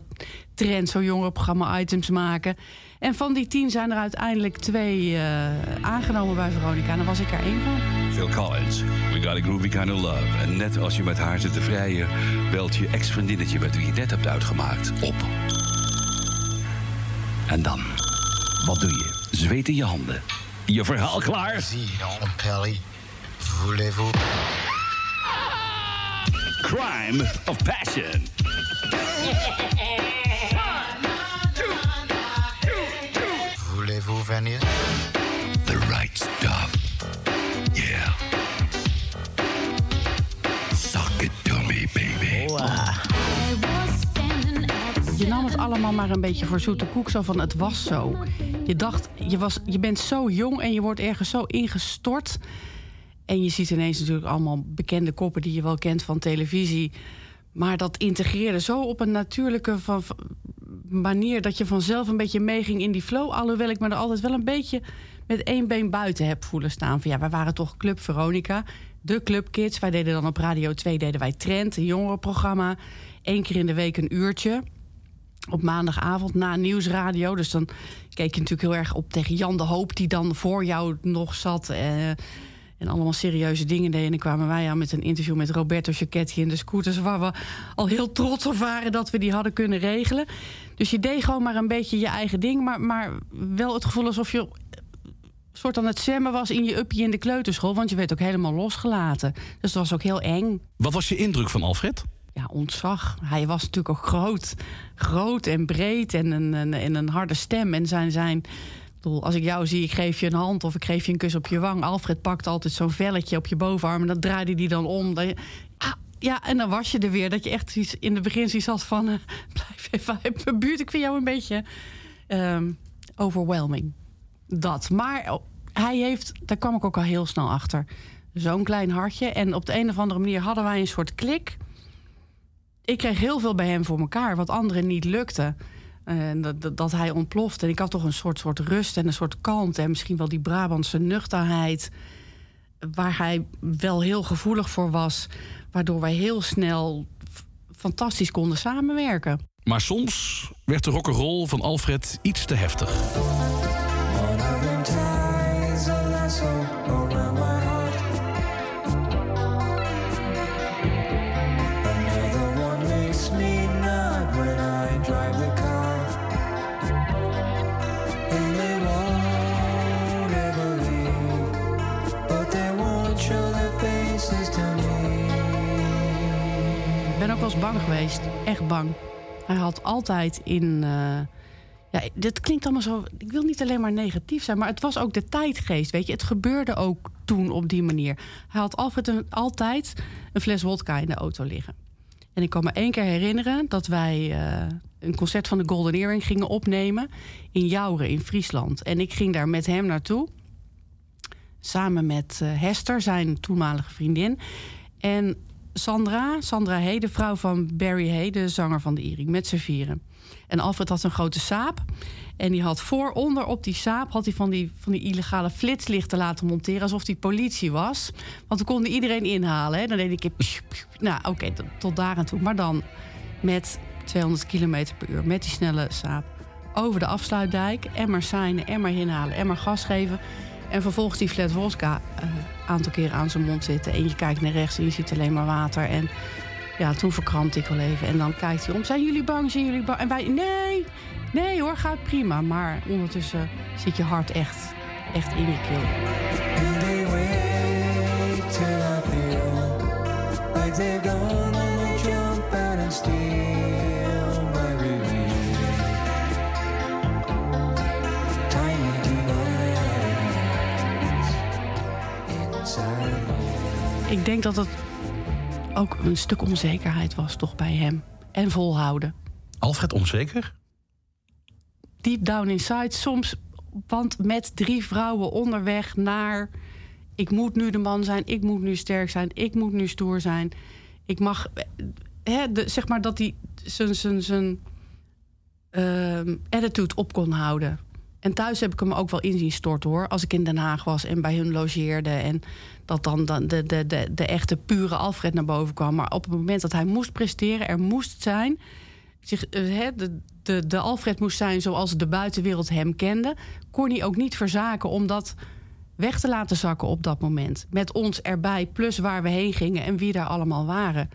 S13: Trend zo'n jongerenprogramma-items maken. En van die 10 zijn er uiteindelijk twee eh, aangenomen bij Veronica. En daar was ik er één van.
S1: Phil Collins, We Got a Groovy Kind of Love. En net als je met haar zit te vrijen, belt je ex-vriendinnetje met wie je net hebt uitgemaakt op. En dan, wat doe je? Zweet in je handen. Je verhaal klaar?
S21: Zie, Pelly. Voulez-vous...
S1: Crime of Passion.
S21: Voulez-vous venir?
S13: Allemaal maar een beetje voor zoete koek. Zo van, het was zo. Je dacht, je, was, je bent zo jong en je wordt ergens zo ingestort. En je ziet ineens natuurlijk allemaal bekende koppen... die je wel kent van televisie. Maar dat integreerde zo op een natuurlijke van, manier... dat je vanzelf een beetje meeging in die flow. Alhoewel ik me er altijd wel een beetje met één been buiten heb voelen staan. Van, ja, wij waren toch Club Veronica, de Club Kids. Wij deden dan op Radio 2 deden wij Trend, een jongerenprogramma. Eén keer in de week een uurtje op maandagavond na nieuwsradio. Dus dan keek je natuurlijk heel erg op tegen Jan de Hoop... die dan voor jou nog zat eh, en allemaal serieuze dingen deed. En dan kwamen wij aan met een interview met Roberto Giacchetti in de scooters... waar we al heel trots op waren dat we die hadden kunnen regelen. Dus je deed gewoon maar een beetje je eigen ding... maar, maar wel het gevoel alsof je soort aan het zwemmen was in je uppie in de kleuterschool... want je werd ook helemaal losgelaten. Dus dat was ook heel eng.
S2: Wat was je indruk van Alfred?
S13: Ontzag. Hij was natuurlijk ook groot. Groot en breed en een, en een harde stem. En zijn, zijn, als ik jou zie, ik geef je een hand of ik geef je een kus op je wang. Alfred pakt altijd zo'n velletje op je bovenarm en dat draaide die dan om. Je- ah, ja, en dan was je er weer. Dat je echt iets, in het begin zoiets had van... eh, blijf even uit buurt. Ik vind jou een beetje ehm, overwhelming. Dat. Maar oh, hij heeft, daar kwam ik ook al heel snel achter... zo'n klein hartje. En op de een of andere manier hadden wij een soort klik ik kreeg heel veel bij hem voor elkaar, wat anderen niet lukte. En dat, dat, hij ontplofte. En ik had toch een soort, soort rust en een soort kalmte. En misschien wel die Brabantse nuchterheid. Waar hij wel heel gevoelig voor was. Waardoor wij heel snel fantastisch konden samenwerken.
S2: Maar soms werd de rock'n'roll van Alfred iets te heftig.
S13: Bang geweest. Echt bang. Hij had altijd in. eh, ja, dit klinkt allemaal zo. Ik wil niet alleen maar negatief zijn, maar het was ook de tijdgeest. Weet je, het gebeurde ook toen op die manier. Hij had een, altijd een fles wodka in de auto liggen. En ik kan me één keer herinneren dat wij eh, een concert van de Golden Earring gingen opnemen in Jouren in Friesland. En ik ging daar met hem naartoe. Samen met eh, Hester, zijn toenmalige vriendin. En Sandra, Sandra Hey, de vrouw van Barry Hay, de zanger van de Earring, met z'n vieren. En Alfred had een grote saap. En die had vooronder op die saap had hij van die, van die illegale flitslichten laten monteren. Alsof die politie was. Want we konden iedereen inhalen. Hè. Dan deed ik... Nou, oké, tot- daar en toe. Maar dan met 200 km per uur. Met die snelle saap. Over de afsluitdijk. Emmer seinen, emmer inhalen, emmer gas geven. En vervolgens die flat vodka een aantal keren aan zijn mond zitten. En je kijkt naar rechts en je ziet alleen maar water. En Ja, toen verkrampte ik wel even. En dan kijkt hij om. Zijn jullie bang? Zijn jullie bang? En wij, nee, nee hoor, gaat prima. Maar ondertussen zit je hart echt, echt in je keel. Ik denk dat het ook een stuk onzekerheid was toch bij hem. En volhouden.
S2: Alfred onzeker?
S13: Deep down inside soms... Want met drie vrouwen onderweg naar... Ik moet nu de man zijn, ik moet nu sterk zijn, ik moet nu stoer zijn. Ik mag... Hè, de, zeg maar dat hij zijn ehm, attitude op kon houden. En thuis heb ik hem ook wel in zien storten hoor. Als ik in Den Haag was en bij hun logeerde. En dat dan, de, de, de, de echte pure Alfred naar boven kwam. Maar op het moment dat hij moest presteren, er moest zijn. Eh, de, de, de Alfred moest zijn zoals de buitenwereld hem kende. Kon hij ook niet verzaken om dat weg te laten zakken op dat moment. Met ons erbij, plus waar we heen gingen en wie daar allemaal waren.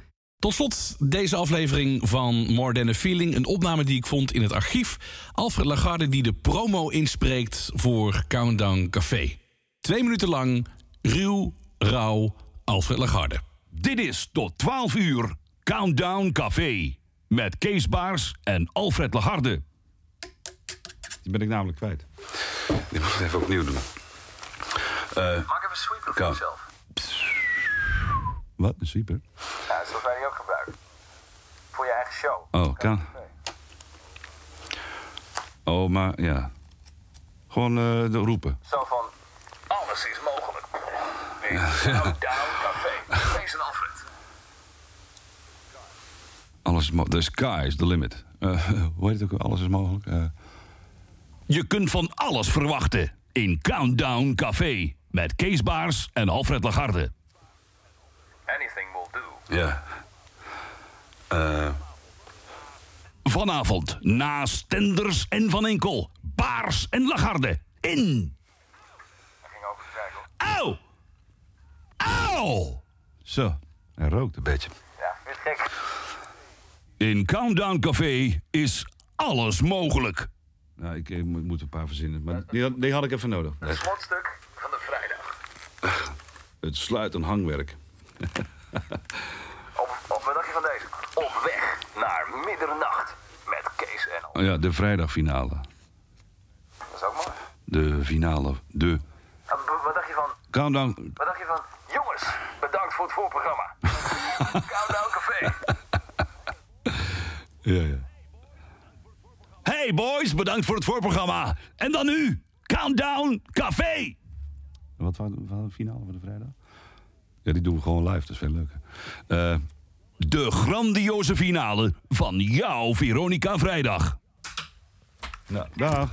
S2: Tot slot deze aflevering van More Than a Feeling. Een opname die ik vond in het archief. Alfred Lagarde die de promo inspreekt voor Countdown Café. Twee minuten lang, ruw, rauw, Alfred Lagarde.
S3: Dit is tot 12 uur Countdown Café. Met Kees Baars en Alfred Lagarde.
S4: Die ben ik namelijk kwijt. Die moet ik even opnieuw doen. Eh,
S11: Maak even een sweeper voor jezelf.
S4: wat? Een sweeper?
S11: Ja, dat is wij die ook gebruiken. Voor je eigen show.
S4: Oh, kan. Oh, maar ja. Gewoon eh, de roepen.
S11: Zo van, alles is mogelijk. In Countdown Café. Kees en Alfred.
S4: Alles is The sky is the limit. Eh, hoe heet het ook? Alles is mogelijk. Eh,
S3: Je kunt van alles verwachten in Countdown Café. Met Kees Baars en Alfred Lagarde.
S11: Anything will do.
S4: ja. Eh,
S3: Vanavond na Stenders en Van Enkel. Baars en Lagarde. In. Auw! Auw!
S4: zo. Hij rookt een beetje.
S11: Ja, het gek?
S3: In Countdown Café is alles mogelijk.
S4: Nou, ik, ik moet een paar verzinnen. Maar die, had- die had ik even nodig.
S11: Het slotstuk van de vrijdag.
S4: Het sluit een hangwerk.
S11: Op, op, wat dacht je van deze? Op weg naar middernacht. Met Kees en.
S4: Oh ja, de vrijdagfinale.
S11: Dat is ook mooi.
S4: De finale. De
S11: wat dacht je van...
S4: countdown.
S11: Wat dacht je van... Jongens, bedankt voor het voorprogramma. Countdown Café.
S4: Ja, ja.
S3: Hey boys, bedankt voor het voorprogramma. En dan nu, Countdown Café.
S4: Wat was de finale van de vrijdag? Ja, die doen we gewoon live. Dat is veel leuker. Eh,
S3: De grandioze finale van jouw Veronica Vrijdag.
S4: nou, dag.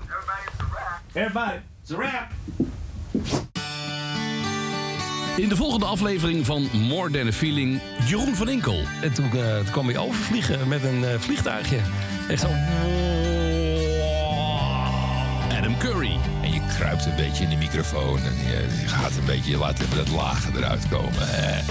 S22: Everybody, it's a wrap.
S2: In de volgende aflevering van More Than a Feeling, Jeroen van Inkel.
S23: En toen, eh, toen kwam hij overvliegen met een eh, vliegtuigje. Echt zo...
S2: Adam Curry.
S24: En je kruipt een beetje in de microfoon en je, je gaat een beetje laten dat lage eruit komen. hè.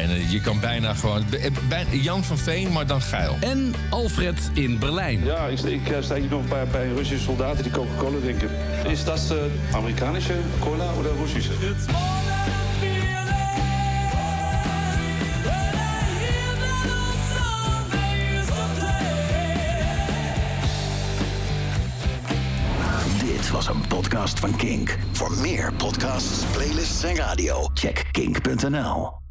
S24: En eh, je kan bijna gewoon... eh, bij- Jan van Veen, maar dan geil.
S2: En Alfred in Berlijn.
S25: Ja, ik, ik eh, sta hier nog bij, bij Russische soldaten die Coca-Cola drinken. Is dat uh, Amerikanische cola of Russische?
S1: Dit was een podcast van Kink. Voor meer podcasts, playlists en radio, check kink.nl.